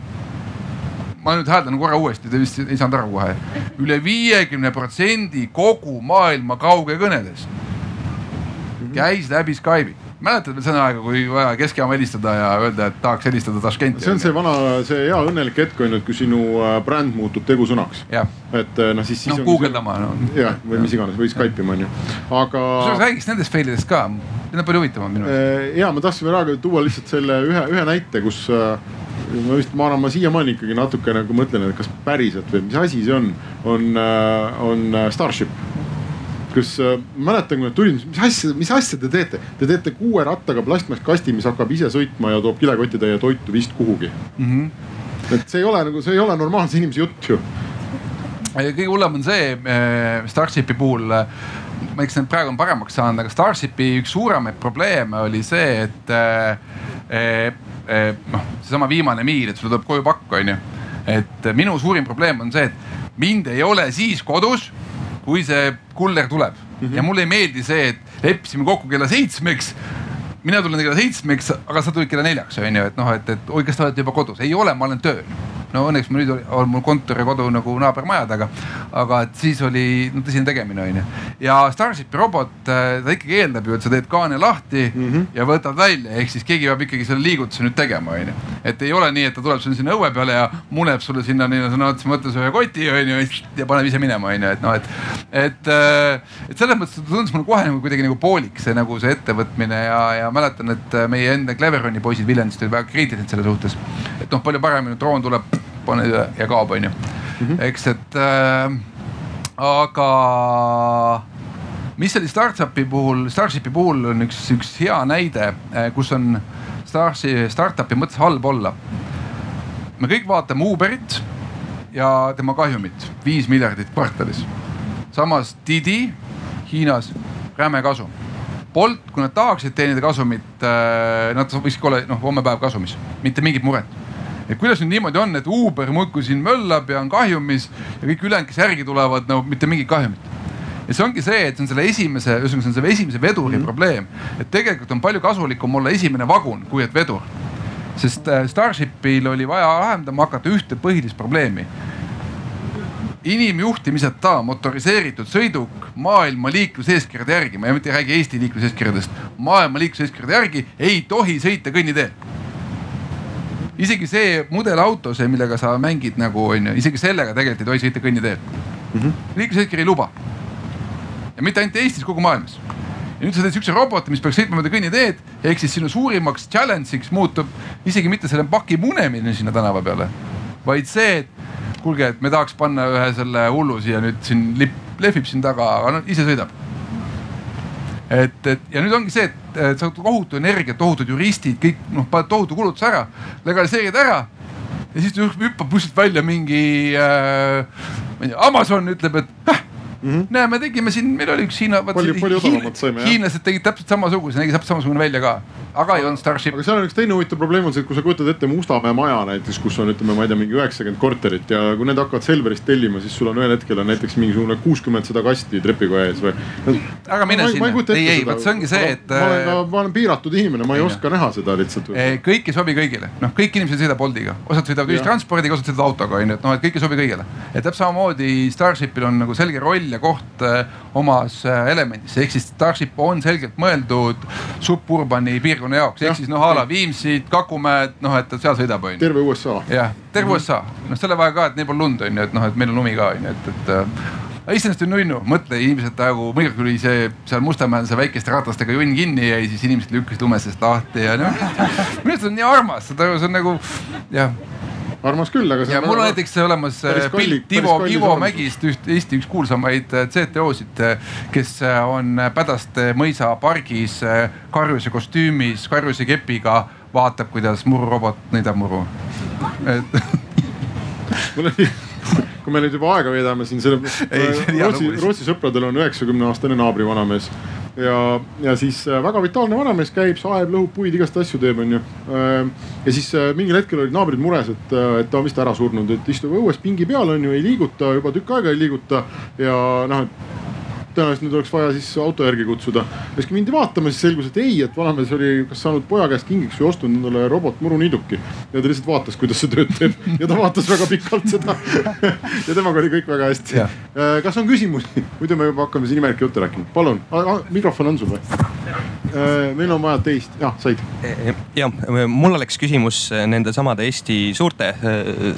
ma nüüd hääldan korra uuesti, te vist ei saanud aru kohe üle. üle viiekümne protsendi kogu maailma kaugekõnedest käis läbi Skype'i mäletad veel seda aega, kui vaja keskjaama helistada ja öelda, et tahaks helistada Taškenti? see on see vana, see hea õnnelik hetk on ju, et kui sinu äh, bränd muutub tegusõnaks. et äh, noh, siis, siis. noh, guugeldama no.. jah, või mis iganes või Skype ima on ju, aga. kusjuures räägiks nendest fail idest ka, need on palju huvitavamad minu arust. Äh, ja ma tahtsin veel aega tuua lihtsalt selle ühe, ühe näite, kus ma vist, ma arvan, ma siiamaani ikkagi natuke nagu mõtlen, et kas päriselt või mis asi see on, on, on Starship kus äh, mäletan, kui nad tulid, mis asja, mis asja te teete? Te teete kuue rattaga plastmasskasti, mis hakkab ise sõitma ja toob kilekotitäie toitu vist kuhugi mm. -hmm. et see ei ole nagu, see ei ole normaalse inimese jutt ju. kõige hullem on see äh, Starshipi puhul äh, eks need praegu on paremaks saanud, aga Starshipi üks suuremaid probleeme oli see, et eh, eh, noh, seesama viimane miil, et sulle tuleb koju pakk, onju. et minu suurim probleem on see, et mind ei ole siis kodus kui see kuller tuleb mm. -hmm. ja mulle ei meeldi see, et leppisime kokku kella seitsmeks mina tulen kella seitsmeks, aga sa tulid kella neljaks, on ju, et noh, et, et oi, kas te olete juba kodus, ei ole, ma olen tööl no õnneks mul nüüd on mul kontor ja kodu nagu naabermaja taga. aga et siis oli no, tõsine tegemine onju. ja Starshipi robot, äh, ta ikkagi eeldab ju, et sa teed kaane lahti mm -hmm. ja võtad välja, ehk siis keegi peab ikkagi selle liigutuse nüüd tegema onju. et ei ole nii, et ta tuleb sulle sinna õue peale ja muneb sulle sinna nii sõna otseses mõttes ühe koti onju ja paneb ise minema onju, et noh, et. et, äh, et selles mõttes tundus mulle kohe nagu kuidagi nagu poolik see nagu see ettevõtmine ja, ja mäletan, et meie enda Cleveroni poisid Viljandist olid väga kriitilised selle suhtes. et noh, palju paremini droon tuleb pane ja kaob, onju. Mhm. eks, et äh, aga mis oli startup'i puhul, Starshipi puhul on üks, üks hea näide, äh, kus on Starsi, startup'i mõttes halb olla. me kõik vaatame Uberit ja tema kahjumit, viis miljardit kvartalis. samas Didi Hiinas räme kasum. Bolt, kui nad tahaksid teenida kasumit, äh, nad võikski olla noh, homme päev kasumis, mitte mingit muret et kuidas nüüd niimoodi on, et Uber muudkui siin möllab ja on kahjumis ja kõik ülejäänud, kes järgi tulevad, no mitte mingit kahjumit ja see ongi see, et see on selle esimese, ühesõnaga see on selle esimese veduri mm -hmm. probleem, et tegelikult on palju kasulikum olla esimene vagun, kui et vedur. sest äh, Starshipil oli vaja lahendama hakata ühte põhilist probleemi. inimjuhtimiseta motoriseeritud sõiduk maailma liikluseeskirjade järgi, ma mitte ei räägi Eesti liikluseeskirjadest, maailma liikluseeskirjade järgi ei tohi sõita kõnniteel isegi see mudelauto, see, millega sa mängid nagu onju, isegi sellega tegelikult ei tohi sõita kõnniteel mm -hmm.. liikluseeskiri ei luba. ja mitte ainult Eestis, kogu maailmas. ja nüüd sa teed siukse roboti, mis peaks sõitma mööda kõnniteed, ehk siis sinu suurimaks challenge'iks muutub isegi mitte selle paki munemine sinna tänava peale, vaid see, et kuulge, et me tahaks panna ühe selle hullu siia nüüd siin lipp, lehvib siin taga, aga no ise sõidab et, et ja nüüd ongi see, et sa tohutu energia, tohutud juristid, kõik noh, paned tohutu kulutuse ära, legaliseerid ära. ja siis hüppab kuskilt välja mingi äh,, ma ei tea, Amazon ütleb, et äh, mm. -hmm. näe, me tegime siin, meil oli üks Hiina. palju, palju odavamalt saime jah. hiinlased tegid täpselt samasuguse, nägi täpselt samasugune välja ka, aga ei olnud Starship. aga seal on üks teine huvitav probleem on see, et kui sa kujutad ette Mustamäe maja näiteks, kus on, ütleme, ma ei tea, mingi üheksakümmend korterit ja kui need hakkavad Selverist tellima, siis sul on ühel hetkel on näiteks mingisugune kuuskümmend seda kasti trepikoja ees või. ära mine sinna, ei, ei, vot see ongi see, et. ma olen ka, ma olen piiratud inimene, ma ei, ei oska näha seda lihtsalt. kõik ei sobi kõigile, noh, kõik inimesed ei sõida Boltiga, osad sõidavad ühistranspordiga, osad sõidavad autoga onju, et noh, et kõik ei sobi kõigile. et täpselt samamoodi Starshipil on nagu selge roll ja koht omas äh, elemendis, ehk siis Starship on selgelt mõeldud suburbani piirkonna jaoks, ehk siis noh a la Viimsid, Kakumäed, noh et seal sõidab onju. terve USA. jah, terve -hmm. USA, noh selle vaja ka, et neil pole lund onju, et noh, et meil on lumi ka onju, et, et äh, iseenesest on nunnu, mõtle inimesed nagu, muidugi kui see seal Mustamäel see väikeste ratastega junn kinni jäi, siis inimesed lükkasid lume seest lahti ja noh. <laughs> minu arust on nii armas, saad aru, see on nagu jah armas küll, aga. ja mul on näiteks olemas äh, pilt Ivo, Ivo Mägist, üht Eesti üks kuulsamaid äh, CTO-sid, äh, kes on Pädaste mõisa pargis karjuse kostüümis, karjuse kepiga, vaatab, kuidas mururobot nõidab muru. et <laughs> mul oli kui me nüüd juba aega veedame siin selle, Rootsi, Rootsi sõpradel on üheksakümne aastane naabrivanamees ja, ja siis äh, väga vitaalne vanamees käib, saeb, lõhub puid, igast asju teeb, onju. Äh, ja siis äh, mingil hetkel olid naabrid mures, et, et ta on vist ära surnud, et istub õues pingi peal, onju, ei liiguta juba tükk aega ei liiguta ja noh, et tõenäoliselt nüüd oleks vaja siis auto järgi kutsuda. ja siis kui mindi vaatama, siis selgus, et ei, et vanamees oli kas saanud poja käest kingiks või ostnud endale robotmuruniiduki. ja ta lihtsalt vaatas, kuidas see tööd teeb ja ta vaatas väga pikalt seda ja temaga oli kõik väga hästi. Äh, kas on küsimusi, muidu me juba hakkame siin imelikku juttu rääkima, palun, mikrofon on sul või? Äh, meil on vaja teist, jah, said. ja mul oleks küsimus nende samade Eesti suurte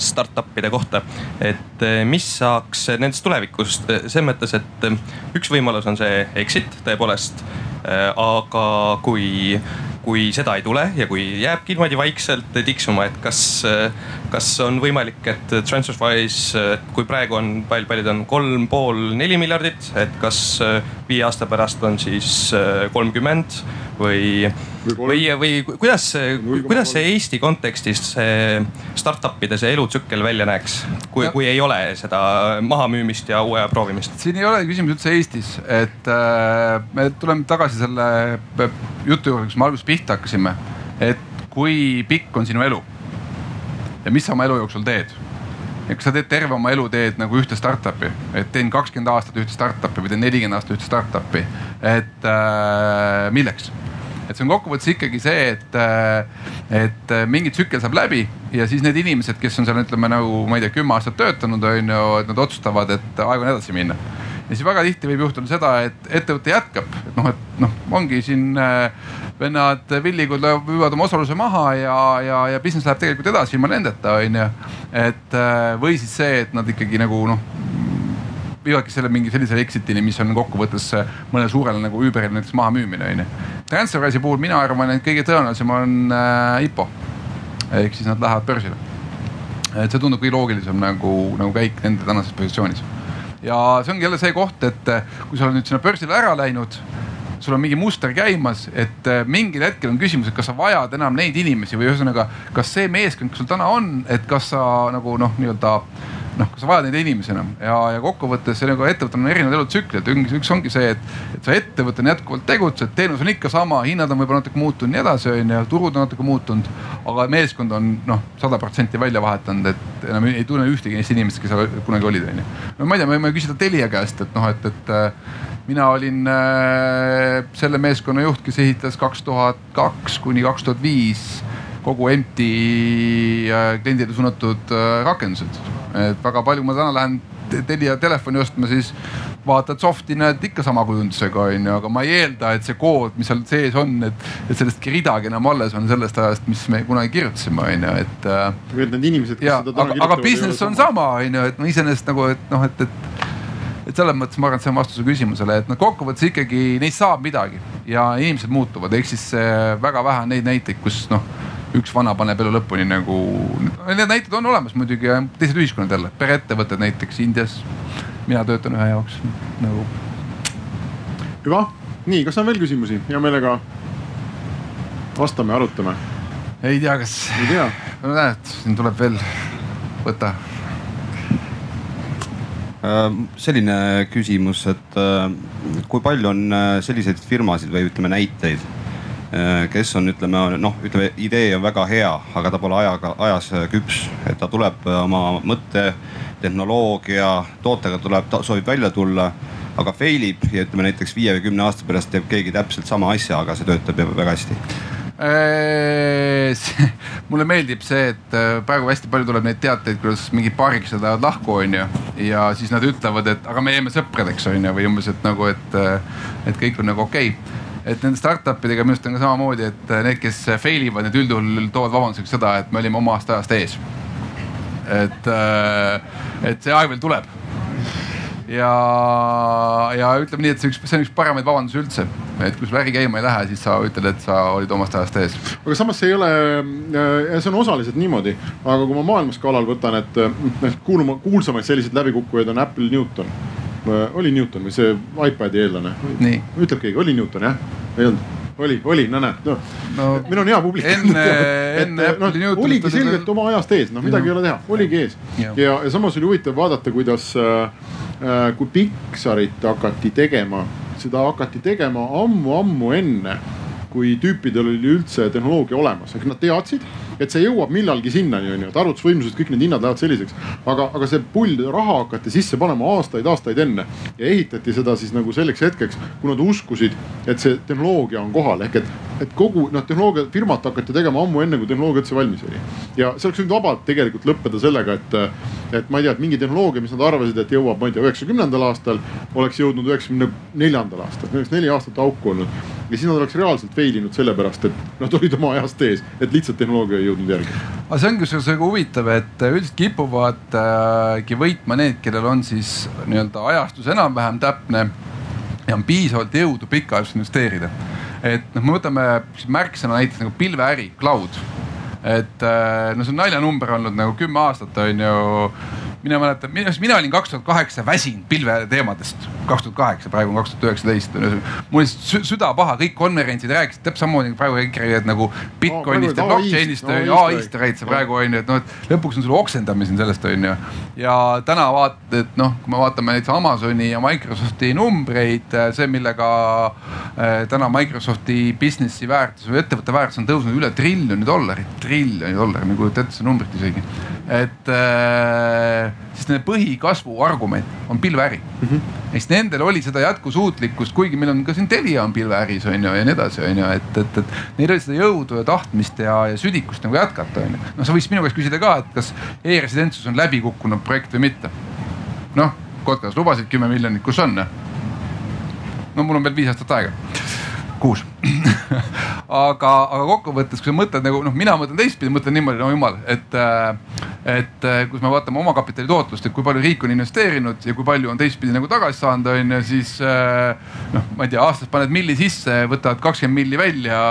startup'ide kohta, et mis saaks nendest tulevikus selles mõttes, et üks võimalus on see exit tõepoolest. Aga kui kui seda ei tule ja kui jääbki niimoodi vaikselt tiksuma, et kas, kas on võimalik, et TransferWise, kui praegu on palju, paljud on kolm pool, neli miljardit, et kas viie aasta pärast on siis kolmkümmend või, või, või kuidas, kuidas see Eesti kontekstis see startup'ide see elutsükkel välja näeks, kui, kui ei ole seda mahamüümist ja uue proovimist? siin ei ole küsimus üldse Eestis, et äh, me tuleme tagasi selle jutu juurde, kus me alguses pihta hakkasime. et kui pikk on sinu elu ja mis sa oma elu jooksul teed ja kas sa teed terve oma elu, teed nagu ühte startup'i, et teen kakskümmend aastat ühte startup'i või teen nelikümmend aastat ühte startup'i, et äh, milleks? et see on kokkuvõttes ikkagi see, et, äh, et mingi tsükkel saab läbi ja siis need inimesed, kes on seal, ütleme nagu ma ei tea, kümme aastat töötanud, on ju, et nad otsustavad, et aeg on edasi minna ja siis väga tihti võib juhtuda seda, et ettevõte jätkab, et noh, et noh, ongi siin äh, vennad villikud müüvad oma osaluse maha ja, ja, ja business läheb tegelikult edasi ilma nendeta, onju. et äh, või siis see, et nad ikkagi nagu noh viivadki selle mingi sellisele exit'ini, mis on kokkuvõttes mõnele suurele nagu Uberile näiteks maha müümine onju. Transferwise'i puhul mina arvan, et kõige tõenäolisem on äh, IPO ehk siis nad lähevad börsile. et see tundub kõige loogilisem nagu, nagu käik nende tänases positsioonis ja see ongi jälle see koht, et eh, kui sa oled nüüd sinna börsile ära läinud sul on mingi muster käimas, et eh, mingil hetkel on küsimus, et kas sa vajad enam neid inimesi või ühesõnaga, kas see meeskond, kes sul täna on, et kas sa nagu noh, nii-öelda noh, sa vajad neid inimesi enam ja, ja kokkuvõttes nagu ettevõttel on erinevad elutsüklid, üks ongi see, et, et sa ettevõttena jätkuvalt tegutsed, teenus on ikka sama, hinnad on võib-olla natuke muutunud, nii edasi on ju, turud on natuke muutunud. aga meeskond on noh, sada protsenti välja vahetanud, et enam ei tunne ühtegi neist inimestest, kes kunagi olid, on ju. no ma ei tea, me võime küsida Telia käest, et noh, et, et äh, mina olin äh, selle meeskonna juht, kes ehitas kaks tuhat kaks kuni kaks tuhat viis kogu empty äh, kliendile suunatud äh, rakendused et väga palju, ma täna lähen Telia telefoni ostma, siis vaatad soft'i, näed ikka sama kujundusega onju, aga ma ei eelda, et see kood, mis seal sees on, et, et sellestki ridagi enam alles on sellest ajast, mis me kunagi kirjutasime, onju, et. või et need inimesed, kes ja, seda täna kirjutavad. aga business on sama, onju, et no iseenesest nagu, et noh, et, et et selles mõttes ma arvan, et see on vastuse küsimusele, et noh, kokkuvõttes ikkagi neist saab midagi ja inimesed muutuvad, ehk siis väga vähe on neid näiteid, kus noh üks vana paneb elu lõpuni nagu, need näited on olemas muidugi ja teised ühiskonnad jälle, pereettevõtted näiteks Indias. mina töötan ühe jaoks nagu. hüva, nii, kas on veel küsimusi, hea meelega vastame, arutame. ei tea, kas. ei tea. <laughs> no näed, siin tuleb veel võtta äh, selline küsimus, et äh, kui palju on äh, selliseid firmasid või ütleme näiteid kes on, ütleme noh, ütleme idee on väga hea, aga ta pole ajaga, ajas küps, et ta tuleb äh, oma mõtte, tehnoloogia, tootega tuleb, ta soovib välja tulla, aga fail ib ja ütleme näiteks viie või kümne aasta pärast teeb keegi täpselt sama asja, aga see töötab väga hästi. Äh, mulle meeldib see, et praegu hästi palju tuleb neid teateid, kuidas mingid paarikesed lähevad lahku, onju. ja siis nad ütlevad, et aga me jääme sõpradeks, onju, või umbes, et nagu, et, et kõik on nagu okei. okay et nende startup idega minu arust on ka samamoodi, et need, kes fail ivad, need üldjuhul toovad vabanduseks seda, et me olime omast ajast ees. et, äh, et see aeg veel tuleb. ja, ja ütleme nii, et see üks, see on üks paremaid vabandusi üldse, et kui sul äri käima ei lähe, siis sa ütled, et sa olid omast ajast ees. aga samas see ei ole, äh, see on osaliselt niimoodi, aga kui ma maailmaskaalal võtan, et äh, noh kuuluma, kuulsamaid selliseid läbikukkujaid on Apple Newton oli Newton või see iPad'i eellane? ütleb keegi, oli Newton jah? ei olnud? oli, oli, no näed no. no,. meil on hea publik. enne, <laughs> enne no, Newtonit. oligi selgelt oma ajast ees, noh midagi ja. ei ole teha, oligi ees. ja, ja, ja samas oli huvitav vaadata, kuidas äh, äh, kui Pixarit hakati tegema, seda hakati tegema ammu-ammu enne kui tüüpidel oli üldse tehnoloogia olemas, ehk nad teadsid, et see jõuab millalgi sinnani on ju, et arvutusvõimsused, kõik need hinnad lähevad selliseks. aga, aga see pull raha hakati sisse panema aastaid-aastaid enne ja ehitati seda siis nagu selleks hetkeks, kui nad uskusid, et see tehnoloogia on kohal ehk et, et kogu noh, tehnoloogiafirmat hakati tegema ammu enne, kui tehnoloogia üldse valmis oli. ja see oleks võinud vabalt tegelikult lõppeda sellega, et, et ma ei tea, et mingi tehnoloogia, mis nad arvasid, et jõuab, ma ei tea, üheksakümnendal aastal, oleks jõudnud üheksakümne neljandal aastal, oleks neli aastat auku olnud. ja siis nad oleks reaalselt fail inud sellepärast, et nad olid oma ajast ees, et lihtsalt tehnoloogia ei jõudnud järgi. aga see ongi kusjuures väga huvitav, et üldiselt kipuvadki äh, võitma need, kellel on siis nii-öelda ajastus enam-vähem täpne ja on piisavalt jõudu pikaajaliselt investeerida. et noh, me võtame märksõna näiteks nagu pilveäri, cloud. et äh, no see on naljanumber olnud nagu kümme aastat on ju mina mäletan, mina, olin kaks tuhat kaheksa väsinud pilveteemadest, kaks tuhat kaheksa, praegu on kaks tuhat üheksateist. mul oli süda paha, kõik konverentsid rääkisid täpselt samamoodi praegu kõik räägivad nagu Bitcoinist ja blockchain'ist ja ai-st räägid sa praegu on ju, et noh, et lõpuks on sul oksendamine sellest on ju. ja täna vaat-, et noh, kui me vaatame näiteks Amazoni ja Microsofti numbreid, see, millega äh, täna Microsofti business'i väärtus või ettevõtte väärtus on tõusnud üle triljoni dollari, triljoni dollari, ma ei kujuta ette seda numbrit isegi. et äh, sest nende põhikasvu argument on pilveäri mm. -hmm. eks nendel oli seda jätkusuutlikkust, kuigi meil on ka siin Telia on pilveäris on ju ja nii edasi, on ju, et, et, et neil oli seda jõudu ja tahtmist ja, ja südikust nagu jätkata, on ju. noh, sa võiks minu käest küsida ka, et kas e-residentsus on läbi kukkunud projekt või mitte. noh, Kotkas lubasid kümme miljonit, kus on? no mul on veel viis aastat aega kuus <laughs> aga, aga kokkuvõttes, kui sa mõtled nagu noh, mina mõtlen teistpidi, mõtlen niimoodi, no jumal, et, äh, et äh, kus me vaatame omakapitali tootlust, et kui palju riik on investeerinud ja kui palju on teistpidi nagu tagasi saanud, on ju, siis äh, noh, ma ei tea, aastas paned milli sisse, võtad kakskümmend milli välja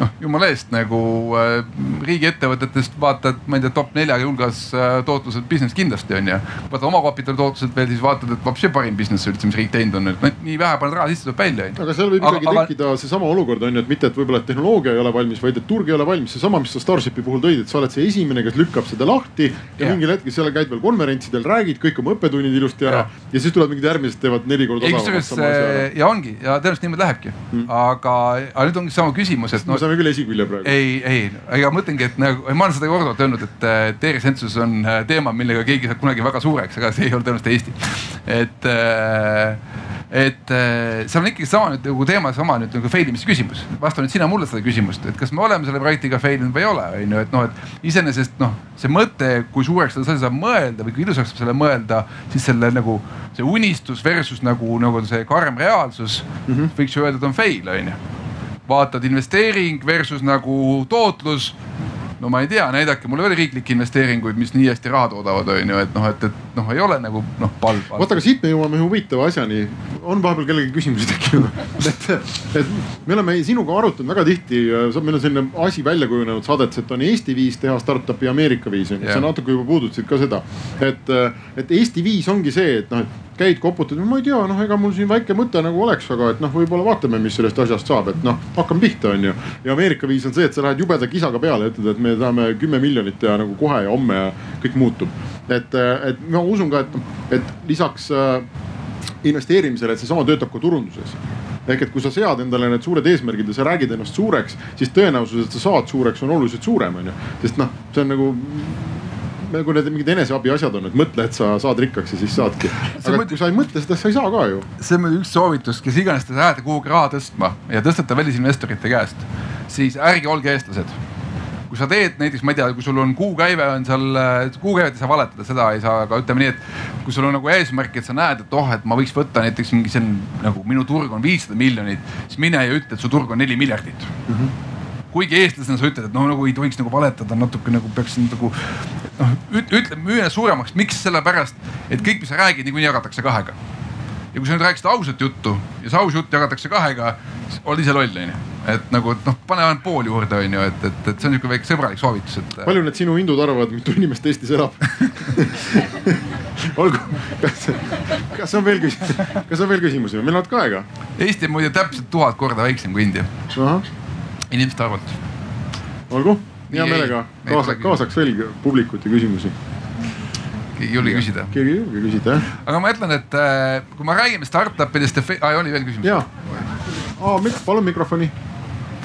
noh, jumala eest nagu äh, riigiettevõtetest vaatad, ma ei tea, top nelja hulgas äh, tootlused business kindlasti on ju. vaatad omakapitali tootlused veel, siis vaatad, et vapsi parim business üldse, mis riik teinud on, et nii vähe paned raha sisse, tuleb välja aga seal võib ikkagi aga, tekkida seesama olukord on ju, et mitte, et võib-olla et tehnoloogia ei ole valmis, vaid et turg ei ole valmis. seesama, mis sa Starshipi puhul tõid, et sa oled see esimene, kes lükkab seda lahti ja, ja. mingil hetkel seal käid veel konverentsidel, räägid kõik oma õppetunnid ilusti ära ja, ja siis tulevad mingid järgmised, teevad neli korda odavamalt. ja ongi ja tõenäoliselt niimoodi lähebki mm., aga, aga nüüd ongi sama küsimus, et no, saame küll esikülje praegu. ei, ei, ega ma mõtlengi, et nagu ma olen seda korduvalt öelnud, et e-residentsus on äh, teema, millega keegi saab kunagi väga suureks, aga see ei ole tõenäoliselt Eesti. et äh, et äh, seal on ikkagi sama nüüd nagu teema sama nüüd nagu fail imise küsimus. vasta nüüd sina mulle seda küsimust, et kas me oleme selle projektiga fail inud või ei ole, on ju, et noh, et iseenesest noh, see mõte, kui suureks seda saab mõelda või kui ilusaks saab selle mõelda, siis selle nagu see unistus versus nagu, nagu see karm reaalsus mm -hmm. võiks ju öelda, et on fail, on ju vaatad investeering versus nagu tootlus no ma ei tea, näidake mulle veel riiklikke investeeringuid, mis nii hästi raha toodavad, on ju, et noh, et, et noh, ei ole nagu noh palv. vot, aga siit me jõuame huvitava asjani. on vahepeal kellelgi küsimusi tekkinud <laughs> et, et me oleme sinuga arutanud väga tihti, meil on selline asi välja kujunenud saadetes, et on Eesti viis teha startup'i Ameerika viis on ju, sa natuke juba puudutasid ka seda. et, et Eesti viis ongi see, et noh, et käid, koputad, ma ei tea, noh, ega mul siin väike mõte nagu oleks, aga et noh, võib-olla vaatame, mis sellest asjast saab, et noh, hakkame pihta, on ju. ja Ameerika viis on see, et sa lähed jubeda kisaga peale ütled, et me tahame kümme miljonit ja nagu kohe ja homme ja kõik muutub. et, et ma usun ka, et, et lisaks äh, investeerimisele, et seesama töötab ka turunduses ehk et kui sa sead endale need suured eesmärgid ja sa räägid ennast suureks, siis tõenäosus, et sa saad suureks, on oluliselt suurem, on ju. sest noh, see on nagu nagu need mingid eneseabi asjad on, et mõtle, et sa saad rikkaks ja siis saadki. aga mõt... kui sa ei mõtle seda, sa ei saa ka ju. see on muidugi üks soovitus, kes iganes te lähete kuhugi raha tõstma ja tõstate välisinvestorite käest, siis ärge olge eestlased kui sa teed näiteks, ma ei tea, kui sul on kuukäive on seal, kuukäivet ei saa valetada, seda ei saa, aga ütleme nii, et kui sul on nagu eesmärk, et sa näed, et oh, et ma võiks võtta näiteks mingi, on nagu minu turg on viissada miljonit, siis mine ja ütle, et su turg on neli miljardit mm. -hmm kuigi eestlasena sa ütled, et noh, nagu ei tohiks nagu valetada, natuke nagu peaks nagu noh, ütle, müü ennast suuremaks, miks, sellepärast et kõik, mis sa räägid, niikuinii jagatakse kahega. ja kui sa nüüd rääkisid ausat juttu ja see aus jutt jagatakse kahega, oled ise loll onju. et nagu, noh, pane ainult pool juurde onju, et, et, et see on niisugune väike sõbralik soovitus, et. palju need sinu hindud arvavad, mitu inimest Eestis elab <laughs> olgu, kas, kas on veel küsimusi, kas on veel küsimusi, meil on natuke aega. Eesti on muide täpselt tuhat korda väiksem kui India inimeste arvult. olgu, hea meelega kaasaks, kaasaks veel publikut ja küsimusi keegi ei julge küsida. keegi ei julge küsida jah. aga ma ütlen, et äh, kui me räägime startup idest ja, oli veel küsimus? jaa, palun mikrofoni.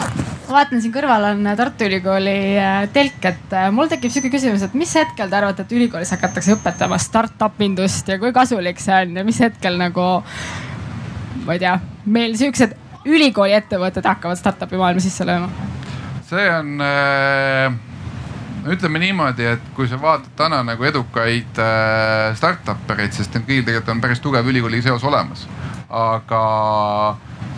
ma vaatan siin kõrval on Tartu Ülikooli äh, telk, et äh, mul tekib sihuke küsimus, et mis hetkel te arvate, et ülikoolis hakatakse õpetama startup indust ja kui kasulik see on ja mis hetkel nagu ma ei tea, meil siuksed ülikooli ettevõtted hakkavad startup'i maailma sisse lööma? see on äh, ütleme niimoodi, et kui sa vaatad täna nagu edukaid äh, startup ereid, sest neil kõigil tegelikult on päris tugev ülikooli seos olemas. aga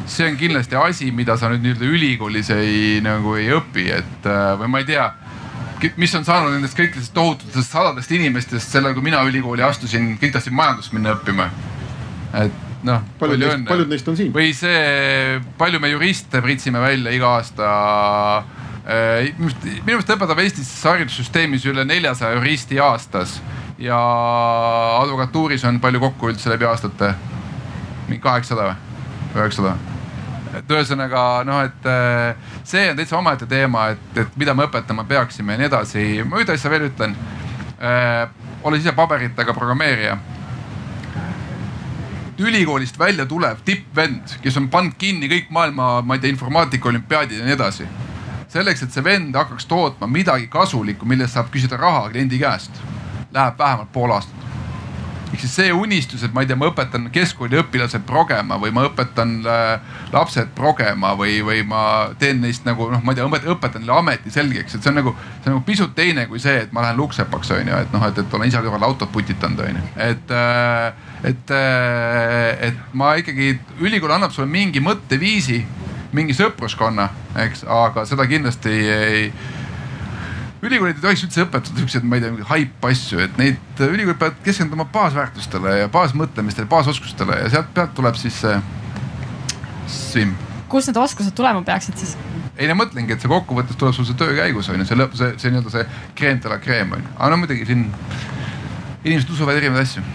see on kindlasti asi, mida sa nüüd nii-öelda ülikoolis ei nagu ei õpi, et äh, või ma ei tea mis on saanud nendest kõikidest tohututest sadadest inimestest sellal, kui mina ülikooli astusin, kõik tahtsid majandust minna õppima. et noh. paljud neist, paljud neist on siin. või see, palju me juriste pritsime välja iga aasta äh,. minu meelest õpetab Eestis haridussüsteemis üle neljasaja juristi aastas ja advokatuuris on palju kokku üldse läbi aastate? mingi kaheksasada või, üheksasada? et ühesõnaga noh, et äh, see on täitsa omaette teema, et, et mida me õpetama peaksime ja nii edasi. ma ühte asja veel ütlen. Äh, olles ise paberitega programmeerija ülikoolist välja tulev tippvend, kes on pannud kinni kõik maailma, ma ei tea, informaatika olümpiaadid ja nii edasi. selleks, et see vend hakkaks tootma midagi kasulikku, millest saab küsida raha kliendi käest, läheb vähemalt pool aastat. Ehk siis see unistus, et ma ei tea, ma õpetan keskkooli õpilased progema või ma õpetan äh, lapsed progema või, või ma teen neist nagu noh, ma ei tea, õpetan neile ameti selgeks, et see on nagu, see on nagu pisut teine kui see, et ma lähen luksepaks on ju, et noh, et, et olen ise kõrval autot putitanud on ju, et äh, et, äh, et ma ikkagi, ülikool annab sulle mingi mõtteviisi, mingi sõpruskonna, eks, aga seda kindlasti ei ülikoolid ei tohiks üldse õpetada siukseid, ma ei tea, haip asju, et neid ülikoolid peavad keskenduma baasväärtustele ja baasmõtlemistele, baasoskustele ja sealt pealt tuleb siis see swim. kust need oskused tulema peaksid siis? ei no mõtlengi, et see kokkuvõttes tuleb sul see töö käigus on ju, see lõpp, see, see nii-öelda see kreem de la creme on ju, aga no muidugi siin inimesed usuvad erinevaid asju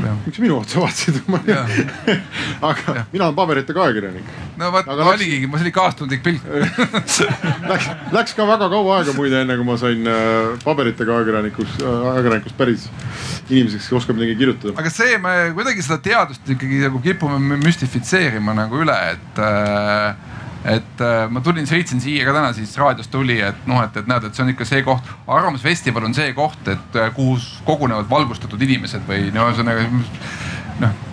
miks minu otsa vaatasid <laughs> aga ja. mina olen paberitega ajakirjanik. no vot, oligi, see oli kaastundlik pilk <laughs> Läks, läks ka väga kaua aega muide, enne kui ma sain äh, paberitega ajakirjanikuks, äh, ajakirjanikust päris inimeseks, kes oskab midagi kirjutada. aga see, me kuidagi seda teadust ikkagi nagu kipume müstifitseerima nagu üle, et äh, et äh, ma tulin, sõitsin siia ka täna, siis raadiost tuli, et noh, et, et näed, et see on ikka see koht, Arvamusfestival on see koht, et äh, kuhu kogunevad valgustatud inimesed või no ühesõnaga noh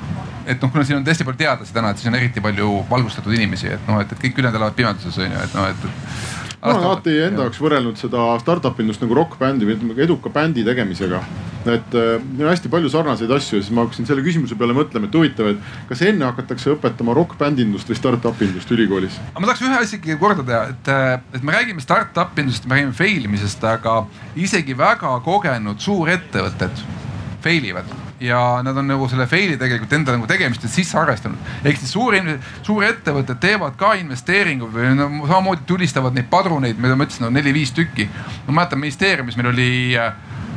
et noh, kuna siin on hästi palju teadlasi täna, et siis on eriti palju valgustatud inimesi, et noh, et, et kõik ülejäänud elavad pimeduses on ju, et noh, et, et ma olen alati enda jaoks võrrelnud seda startup indust nagu rokkbändi või eduka bändi tegemisega. et äh, meil on hästi palju sarnaseid asju ja siis ma hakkasin selle küsimuse peale mõtlema, et huvitav, et kas enne hakatakse õpetama rokkbändindust või startup indust ülikoolis? aga ma tahaks ühe asja ikkagi korda teha, et, äh, et me räägime startup indust, me räägime fail imisest, aga isegi väga kogenud suurettevõtted fail ivad ja nad on nagu selle fail'i tegelikult enda nagu tegemistes sisse arvestanud. ehk siis suur, suurettevõtted teevad ka investeeringuid või no, samamoodi tulistavad neid padruneid, mida ma ütlesin, on neli-viis tükki. ma mäletan ministeeriumis meil oli äh,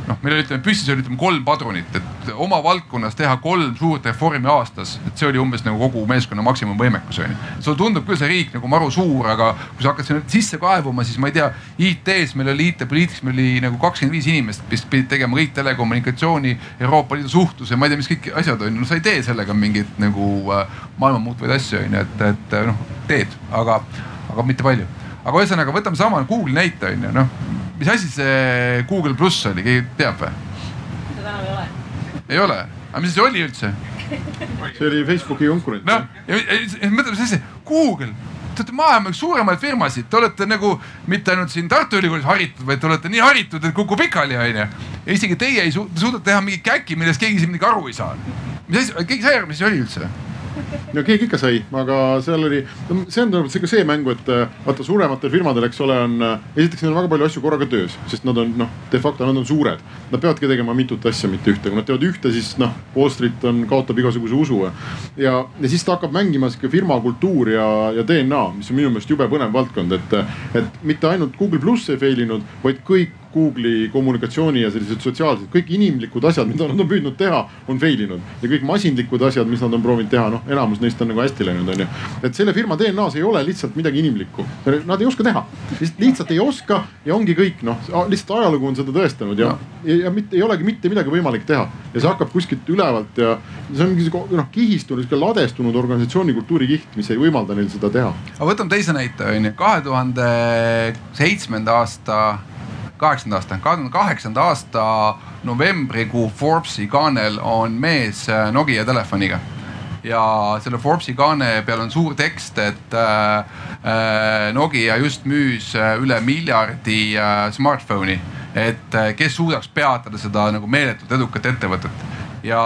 noh, meil oli ütleme püstis oli ütleme kolm padrunit, et oma valdkonnas teha kolm suurt reformi aastas, et see oli umbes nagu kogu meeskonna maksimumvõimekus onju. sulle tundub küll see riik nagu maru suur, aga kui sa hakkad sinna sisse kaevuma, siis ma ei tea, IT-s meil oli, IT-poliitikas meil oli nagu kakskümmend viis inimest, kes pidid tegema kõik telekommunikatsiooni, Euroopa Liidu suhtluse, ma ei tea, mis kõik asjad on, no sa ei tee sellega mingeid nagu äh, maailma muutvaid asju onju, et, et noh teed, aga, aga mitte palju. Aga ühesõnaga võtame sama Google'i näite onju, noh mis asi see Google pluss oli, keegi teab või? seda enam ei ole. ei ole, aga mis see oli üldse? <laughs> see oli Facebooki konkurent. noh, mõtle, mis asi, Google te olete maailma üks suuremaid firmasid, te olete nagu mitte ainult siin Tartu Ülikoolis haritud, vaid te olete nii haritud, et kukub pikali, onju. ja isegi teie ei suuda, suudate teha mingit käkki, millest keegi siin midagi aru ei saa. mis asi, keegi sai aru, mis see oli üldse? No keegi ikka sai, aga seal oli, see on tõenäoliselt ka see mäng, et äh, vaata suurematel firmadel, eks ole, on äh, esiteks neil on väga palju asju korraga töös, sest nad on noh, de facto nad on suured. Nad peavadki tegema mitut asja, mitte ühte, kui nad teevad ühte, siis noh, Wall Street on, kaotab igasuguse usu. ja, ja siis ta hakkab mängima sihuke firma kultuur ja, ja DNA, mis on minu meelest jube põnev valdkond, et, et mitte ainult Google pluss ei fail inud, vaid kõik Google'i kommunikatsiooni ja sellised sotsiaalsed, kõik inimlikud asjad, mida nad on püüdnud teha, on fail inud. ja kõik masinlikud asjad, mis nad on proovinud teha, noh enamus neist on nagu hästi läinud, onju. et selle firma DNA-s ei ole lihtsalt midagi inimlikku. Nad ei oska teha, lihtsalt ei oska ja ongi kõik noh, lihtsalt ajalugu on seda tõestanud ja, ja, ja mitte ei olegi mitte midagi võimalik teha. ja see hakkab kuskilt ülevalt ja see on mingi noh kihistunud, sihuke ladestunud organisatsiooni kultuurikiht, mis ei võimalda neil seda teha. aga võtame teise näite onju, kahe tuhande seitsmenda aasta kaheksanda aasta, kahe tuhande kaheksanda aasta novembrikuu Forbesi kaanel on mees äh, Nokia telefoniga ja selle Forbesi kaane peal on suur tekst, et äh, äh Nokia just müüs äh, üle miljardi äh, Smartphone'i. et kes suudaks peatada seda nagu meeletult edukat ettevõtet. ja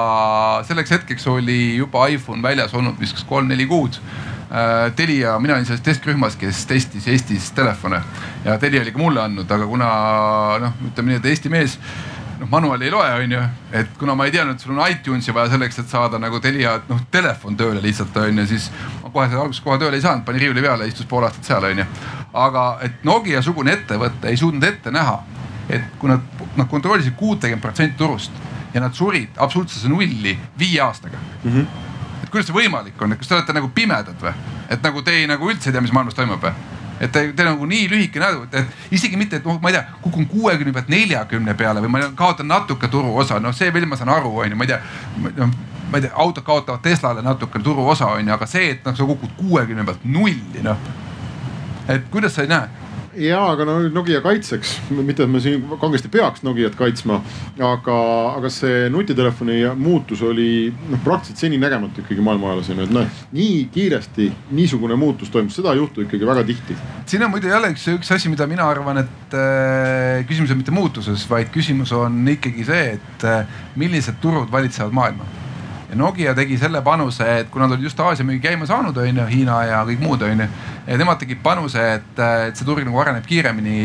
selleks hetkeks oli juba iPhone väljas olnud vist kas kolm-neli kuud Telia, mina olin selles testrühmas, kes testis Eestis telefone ja Telia oli ka mulle andnud, aga kuna noh, ütleme nii, et Eesti mees noh, manuaali ei loe, onju. et kuna ma ei teadnud, et sul on iTunesi vaja selleks, et saada nagu Telia noh telefon tööle lihtsalt onju, siis ma kohe alguses kohe tööle ei saanud, panin riiuli peale, istus pool aastat seal onju. aga et Nokia sugune ettevõte ei suutnud ette näha, et kui nad, nad kontrollisid kuutekümmet protsenti turust ja nad surid absoluutsesse nulli viie aastaga mm. -hmm kuidas see võimalik on, kas te olete nagu pimedad või? et nagu te ei nagu üldse ei tea, mis maailmas toimub või? et te, teil nagu nii lühike nägu, et isegi mitte, et noh, ma ei tea, kukun kuuekümne pealt neljakümne peale või ma kaotan natuke turuosa, noh see veel ma saan aru, onju, ma ei tea no, ma ei tea, autod kaotavad Teslale natuke turuosa onju, aga see, et noh, sa kukud kuuekümne pealt nulli noh. et kuidas sa ei näe? Ja, aga no Nokia kaitseks, mitte et me siin kangesti peaks Nokiat kaitsma, aga, aga see nutitelefoni muutus oli noh, praktiliselt seninägematu ikkagi maailma ajaloos on ju, et noh nii kiiresti niisugune muutus toimub, seda ei juhtu ikkagi väga tihti. siin on muide jälle üks, üks asi, mida mina arvan, et äh, küsimus on mitte muutuses, vaid küsimus on ikkagi see, et äh, millised turud valitsevad maailma ja Nokia tegi selle panuse, et kui nad olid just Aasia müügi käima saanud, on ju, Hiina ja kõik muud, on ju. Nemad tegid panuse, et, et see turg nagu areneb kiiremini,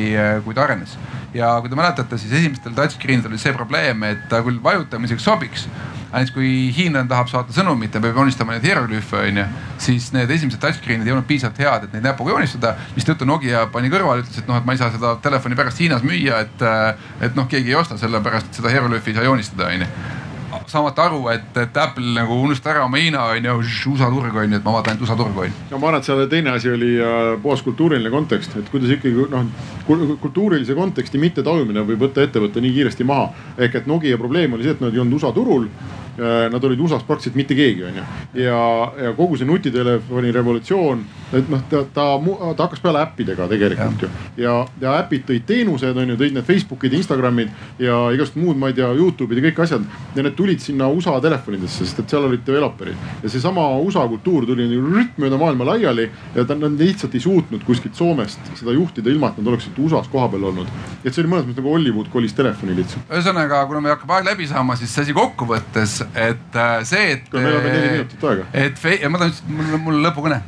kui ta arenes. ja kui te mäletate, siis esimestel touchscreen idel oli see probleem, et ta küll vajutamiseks sobiks näiteks kui hiinlane tahab saata sõnumit ja peab joonistama neid hieroglüüfe onju, siis need esimesed touchscreen'id ei olnud piisavalt head, et neid näpuga joonistada. mistõttu Nokia pani kõrvale, ütles, et noh, et ma ei saa seda telefoni pärast Hiinas müüa, et, et noh, keegi ei osta sellepärast, et seda hieroglüüfi ei saa joonistada onju saamata aru, et, et Apple nagu unustas ära oma Hiina on ju, USA turg on ju, et ma vaatan ainult USA turgu on ju. no ma arvan, et seal teine asi oli äh, puhas kultuuriline kontekst, et kuidas ikkagi noh kultuurilise konteksti mittetajumine võib võtta ettevõtte nii kiiresti maha. ehk et Nokia probleem oli see, et nad ei olnud USA turul nad olid USA-s praktiliselt mitte keegi, onju. ja, ja kogu see nutitelefoni revolutsioon, et noh, ta, ta, ta hakkas peale äppidega tegelikult ja. ju. ja, ja äpid tõid teenused, onju, tõid need Facebookid, Instagramid ja igasugused muud, ma ei tea, Youtube'id ja kõik asjad. ja need tulid sinna USA telefonidesse, sest et seal olid developer'id. ja seesama USA kultuur tuli rütm mööda maailma laiali ja ta, nad lihtsalt ei suutnud kuskilt Soomest seda juhtida, ilma et nad oleksid USA-s kohapeal olnud. et see oli mõnes mõttes nagu Hollywood kolis telefoni lihtsalt. ühesõnaga, kuna meil hakkab aeg läbi saama, siis asi kokkuvõttes et äh, see, et. meil on veel neli minutit aega. et ja ma tahan, mul, mul on lõpukõne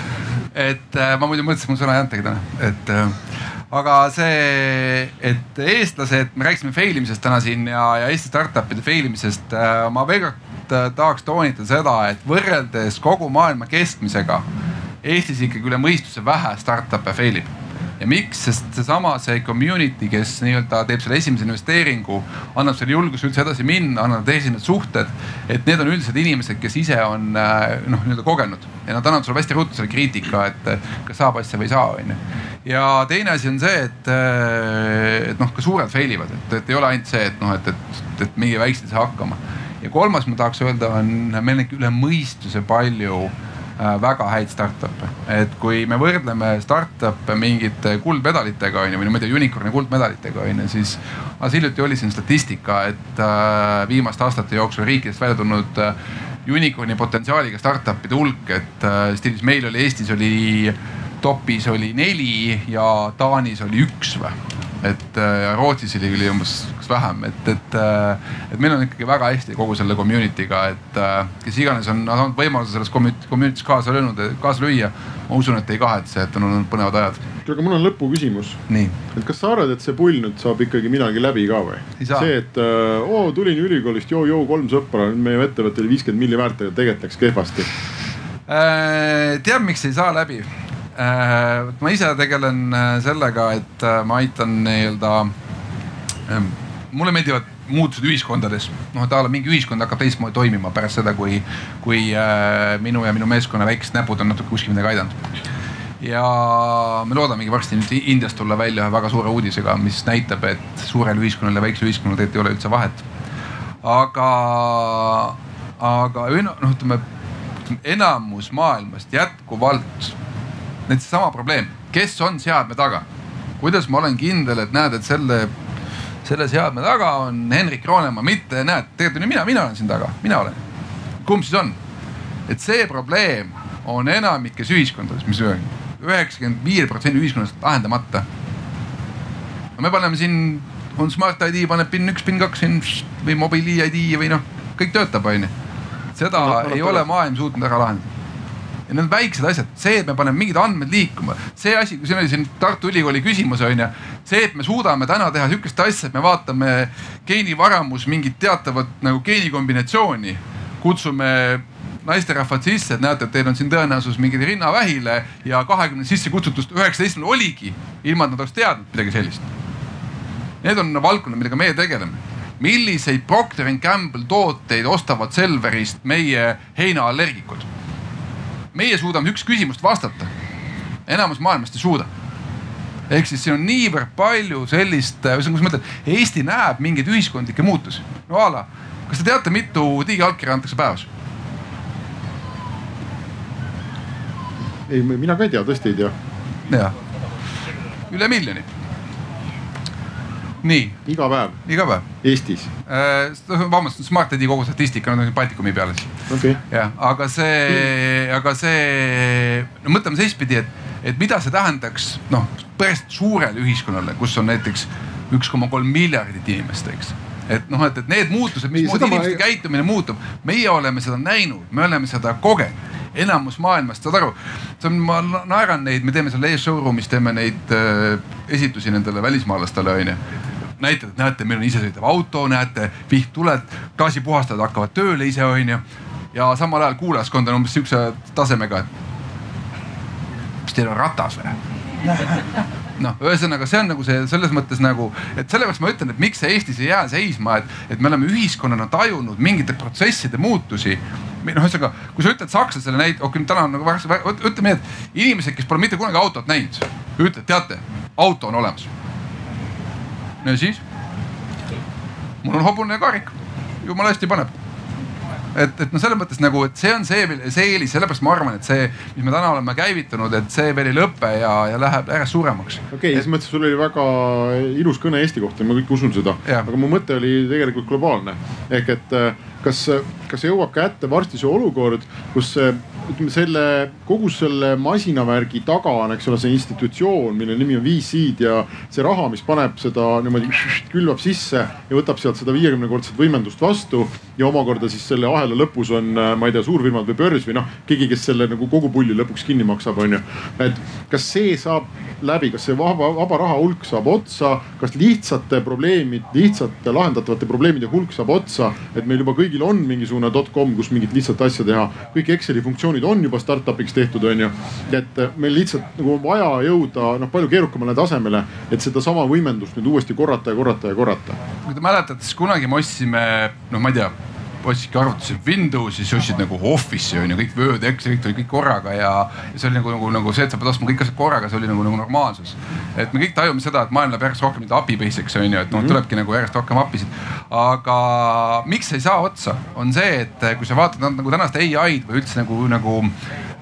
<laughs> et äh, ma muidu mõtlesin, mul sõna ei antagi täna, et äh, aga see, et eestlased, me rääkisime fail imisest täna siin ja, ja Eesti startup'ide fail imisest. ma veel kord tahaks toonitada seda, et võrreldes kogu maailma keskmisega Eestis ikkagi üle mõistuse vähe startup'e fail ib ja miks, sest seesama, see community, kes nii-öelda teeb selle esimese investeeringu, annab selle julguse üldse edasi minna, annab teisi need suhted. et need on üldiselt inimesed, kes ise on äh, noh, nii-öelda kogenud ja nad annavad sulle hästi ruttu selle kriitika, et kas saab asja või ei saa, onju. ja teine asi on see, et, äh, et noh, ka suured fail ivad, et, et ei ole ainult see, et noh, et, et, et meie väiksed ei saa hakkama. ja kolmas, ma tahaks öelda, on meil on ikka üle mõistuse palju väga häid startup'e. et kui me võrdleme startup'e mingite kuldmedalitega on ju, või ma ei tea, unicorn'i kuldmedalitega on ju, siis alles hiljuti oli siin statistika, et äh, viimaste aastate jooksul riikidest välja tulnud äh, unicorn'i potentsiaaliga startup'ide hulk, et stiilis meil oli Eestis oli topis oli neli ja Taanis oli üks või et äh, Rootsis oli küll umbes vähem, et, et, äh, et meil on ikkagi väga hästi kogu selle community'ga, et äh, kes iganes on saanud võimaluse selles community's kaasa löönud, kaasa lüüa. ma usun, et ei kahetse, et on olnud põnevad ajad. aga mul on lõpuküsimus. et kas sa arvad, et see pull nüüd saab ikkagi millalgi läbi ka või? see, et oo tulin ülikoolist, joo-joo kolm sõpra, nüüd meie ettevõte oli viiskümmend milli väärt ja tegelikult läks kehvasti. tead, miks ei saa läbi? Äh, ma ise tegelen äh, sellega, et äh, ma aitan nii-öelda Ehm, mulle meeldivad muutused ühiskondades, noh, et a la mingi ühiskond hakkab teistmoodi toimima pärast seda, kui, kui minu ja minu meeskonna väiksed näpud on natuke kuskil midagi aidanud. ja me loodamegi varsti nüüd Indiast tulla välja ühe väga suure uudisega, mis näitab, et suurel ühiskonnal ja väiksel ühiskonnal tegelikult ei ole üldse vahet. aga, aga noh, ütleme enamus maailmast jätkuvalt, näiteks sama probleem, kes on seadme taga kuidas ma olen kindel, et näed, et selle selle seadme taga on Henrik Roonemaa, mitte näed, tegelikult olen mina, mina olen siin taga, mina olen. kumb siis on? et see probleem on enamikes ühiskondades, mis üheksakümmend viie protsendi ühiskonnast lahendamata. no me paneme siin, on Smart ID, paneb PIN üks, PIN kaks siin või mobiili ID või noh, kõik töötab, onju. seda no, ei ole maailm suutnud ära lahendada ja need on väiksed asjad, see, et me paneme mingid andmed liikuma, see asi, siin oli siin Tartu Ülikooli küsimus on ju. see, et me suudame täna teha sihukest asja, et me vaatame geenivaramus mingit teatavat nagu geenikombinatsiooni, kutsume naisterahvad sisse, et näete, et teil on siin tõenäosus mingile rinnavähile ja kahekümne sisse kutsutust üheksateistkümnel oligi, ilma et nad oleks teadnud midagi sellist. Need on valdkonnad, millega meie tegeleme milliseid Procter and Gamble tooteid ostavad Selverist meie heinaallergikud meie suudame üks küsimust vastata. enamus maailmast ei suuda. ehk siis siin on niivõrd palju sellist, kuidas ma ütlen, Eesti näeb mingeid ühiskondlikke muutusi. no a la, kas te teate, mitu digiallkirja antakse päevas? ei, mina ka ei tea, tõesti ei tea. jah, üle miljoni nii. iga päev? iga päev. Eestis äh,? vabandust, Smart ID kogu statistika, on Baltikumi peal siis okay.. jah, aga see, aga see, no mõtleme seestpidi, et, et mida see tähendaks noh, päris suurele ühiskonnale, kus on näiteks üks koma kolm miljardit inimest, eks et noh, et, et need muutused, mismoodi inimeste ei... käitumine muutub, meie oleme seda näinud, me oleme seda kogenud enamus maailmast, saad aru, see on, ma naeran neid, me teeme seal ees showroom'is teeme neid äh, esitusi nendele välismaalastele onju näitad, et näete, meil on isesõitev auto, näete, vihttuled, gaasipuhastajad hakkavad tööle ise onju. ja samal ajal kuulajaskond on umbes sihukese tasemega, et mis teil on ratas või? <laughs> noh, ühesõnaga see on nagu see selles mõttes nagu, et sellepärast ma ütlen, et miks see Eestis ei jää seisma, et, et me oleme ühiskonnana tajunud mingite protsesside muutusi. noh, ühesõnaga, kui sa ütled sakslasele näit-, okei okay,, täna on nagu väga, ütleme nii, et inimesed, kes pole mitte kunagi autot näinud, ütled, teate, auto on olemas ja siis? mul on hobune karik, jumala hästi paneb et, et noh, selles mõttes nagu, et see on see, see eelis, sellepärast ma arvan, et see, mis me täna oleme käivitanud, et see veel ei lõpe ja, ja läheb järjest suuremaks. okei okay,, selles mõttes sul oli väga ilus kõne Eesti kohta ja ma kõik usun seda. aga mu mõte oli tegelikult globaalne ehk et kas, kas jõuab kätte varsti see olukord, kus ütleme selle kogu selle masinavärgi taga on, eks ole, see institutsioon, mille nimi on VC-d ja see raha, mis paneb seda niimoodi <laughs> külvab sisse ja võtab sealt seda viiekümnekordset võimendust vastu ja omakorda siis selle ahela lõpus on, ma ei tea, suurfirmad või börs või noh, keegi, kes selle nagu kogu pulli lõpuks kinni maksab, onju. et kas see saab läbi, kas see vaba, vaba raha hulk saab otsa, kas lihtsate probleemid, lihtsate lahendatavate probleemide hulk saab otsa, et meil juba kõigil on mingisugune dotcom, kus mingit lihtsat asja teha, kõik Exceli funktsioonid on juba startup'iks tehtud, onju. et meil lihtsalt nagu on vaja jõuda noh, palju keerukamale tasemele, et sedasama võimendust nüüd uuesti korrata ja korrata ja korrata. kui te mäletate, siis kunagi me ostsime, noh, ma ei tea ostsidki arvutasid Windowsi, siis ostsid nagu Office'i on ju, kõik Word, Excel, kõik tuli kõik korraga ja, ja see oli nagu, nagu, nagu see, et sa pead ostma kõik asjad korraga, see oli nagu, nagu normaalsus. et me kõik tajume seda, et maailm läheb järjest rohkem nüüd API basic'ks on ju, et noh mm -hmm., tulebki nagu järjest rohkem API-sid. aga miks ei saa otsa, on see, et kui sa vaatad nagu tänast ai-d või üldse nagu, nagu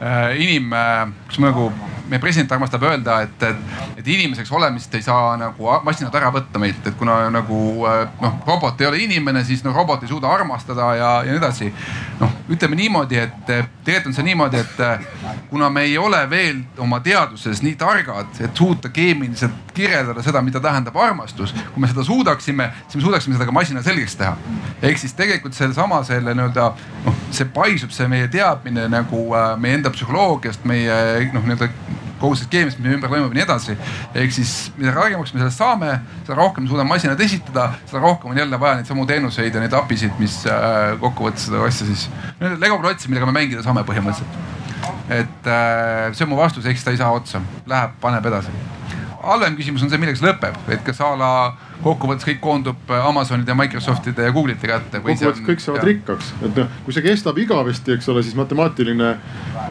äh, inim äh,, kas ma nagu meie president armastab öelda, et, et, et inimeseks olemist ei saa nagu masinad ära võtta meilt, et kuna nagu äh, noh, robot ei ole inimene, siis noh, robot ei suuda armastada ja, ja nii edasi. noh, ütleme niimoodi, et tegelikult on see niimoodi, et kuna me ei ole veel oma teaduses nii targad, et suuta keemiliselt kirjeldada seda, mida tähendab armastus. kui me seda suudaksime, siis me suudaksime seda ka masinale selgeks teha. ehk siis tegelikult sellesama selle nii-öelda noh, see paisub, see meie teadmine nagu äh, meie enda psühholoogiast, meie noh, nii-öelda kogu sellest keemiast, mis meie ümber toimub ja nii edasi. ehk siis mida targemaks me sellest saame, seda rohkem me suudame masinad esitada, seda rohkem on jälle vaja neid samu teenuseid ja neid API-sid, mis äh, kokkuvõttes seda asja siis, Lego klotsi, millega me mängida saame põhimõtteliselt. et äh, see on mu vastus, siis ta ei saa otsa, läheb, paneb edasi halvem küsimus on see, millega see lõpeb, et kas a la kokkuvõttes kõik koondub Amazonide ja Microsoftide ja Google'ite kätte. kokkuvõttes kõik saavad rikkaks, et noh, kui see kestab igavesti, eks ole, siis matemaatiline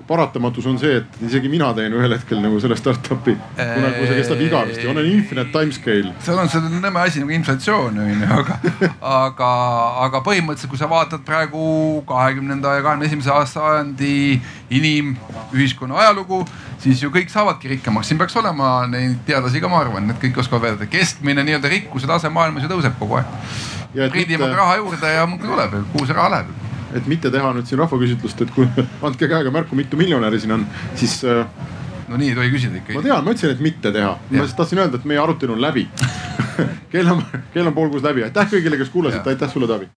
paratamatus on see, et isegi mina teen ühel hetkel nagu selle startup'i. kuna, kui see kestab igavesti, on infinite timescale. seal on see nõme asi nagu inflatsioon on ju, aga, aga, aga põhimõtteliselt, kui sa vaatad praegu kahekümnenda ja kahekümne esimese sajandi inimühiskonna ajalugu siis ju kõik saavadki rikkamaks, siin peaks olema neid teadlasi ka, ma arvan, et kõik oskavad öelda, keskmine nii-öelda rikkuse tase maailmas ju tõuseb kogu aeg. priidime mitte... raha juurde ja muudkui tuleb, kuhu see raha läheb. et mitte teha nüüd siin rahvaküsitlust, et kui <laughs> andke käega märku, mitu miljonäri siin on, siis äh.... no nii ei tohi küsida ikka. ma tean, ma ütlesin, et mitte teha, ma lihtsalt tahtsin öelda, et meie arutelu on läbi. <laughs> Kell on, kell on pool kuus läbi, aitäh kõigile, kes kuulasid, aitäh sulle, Taavi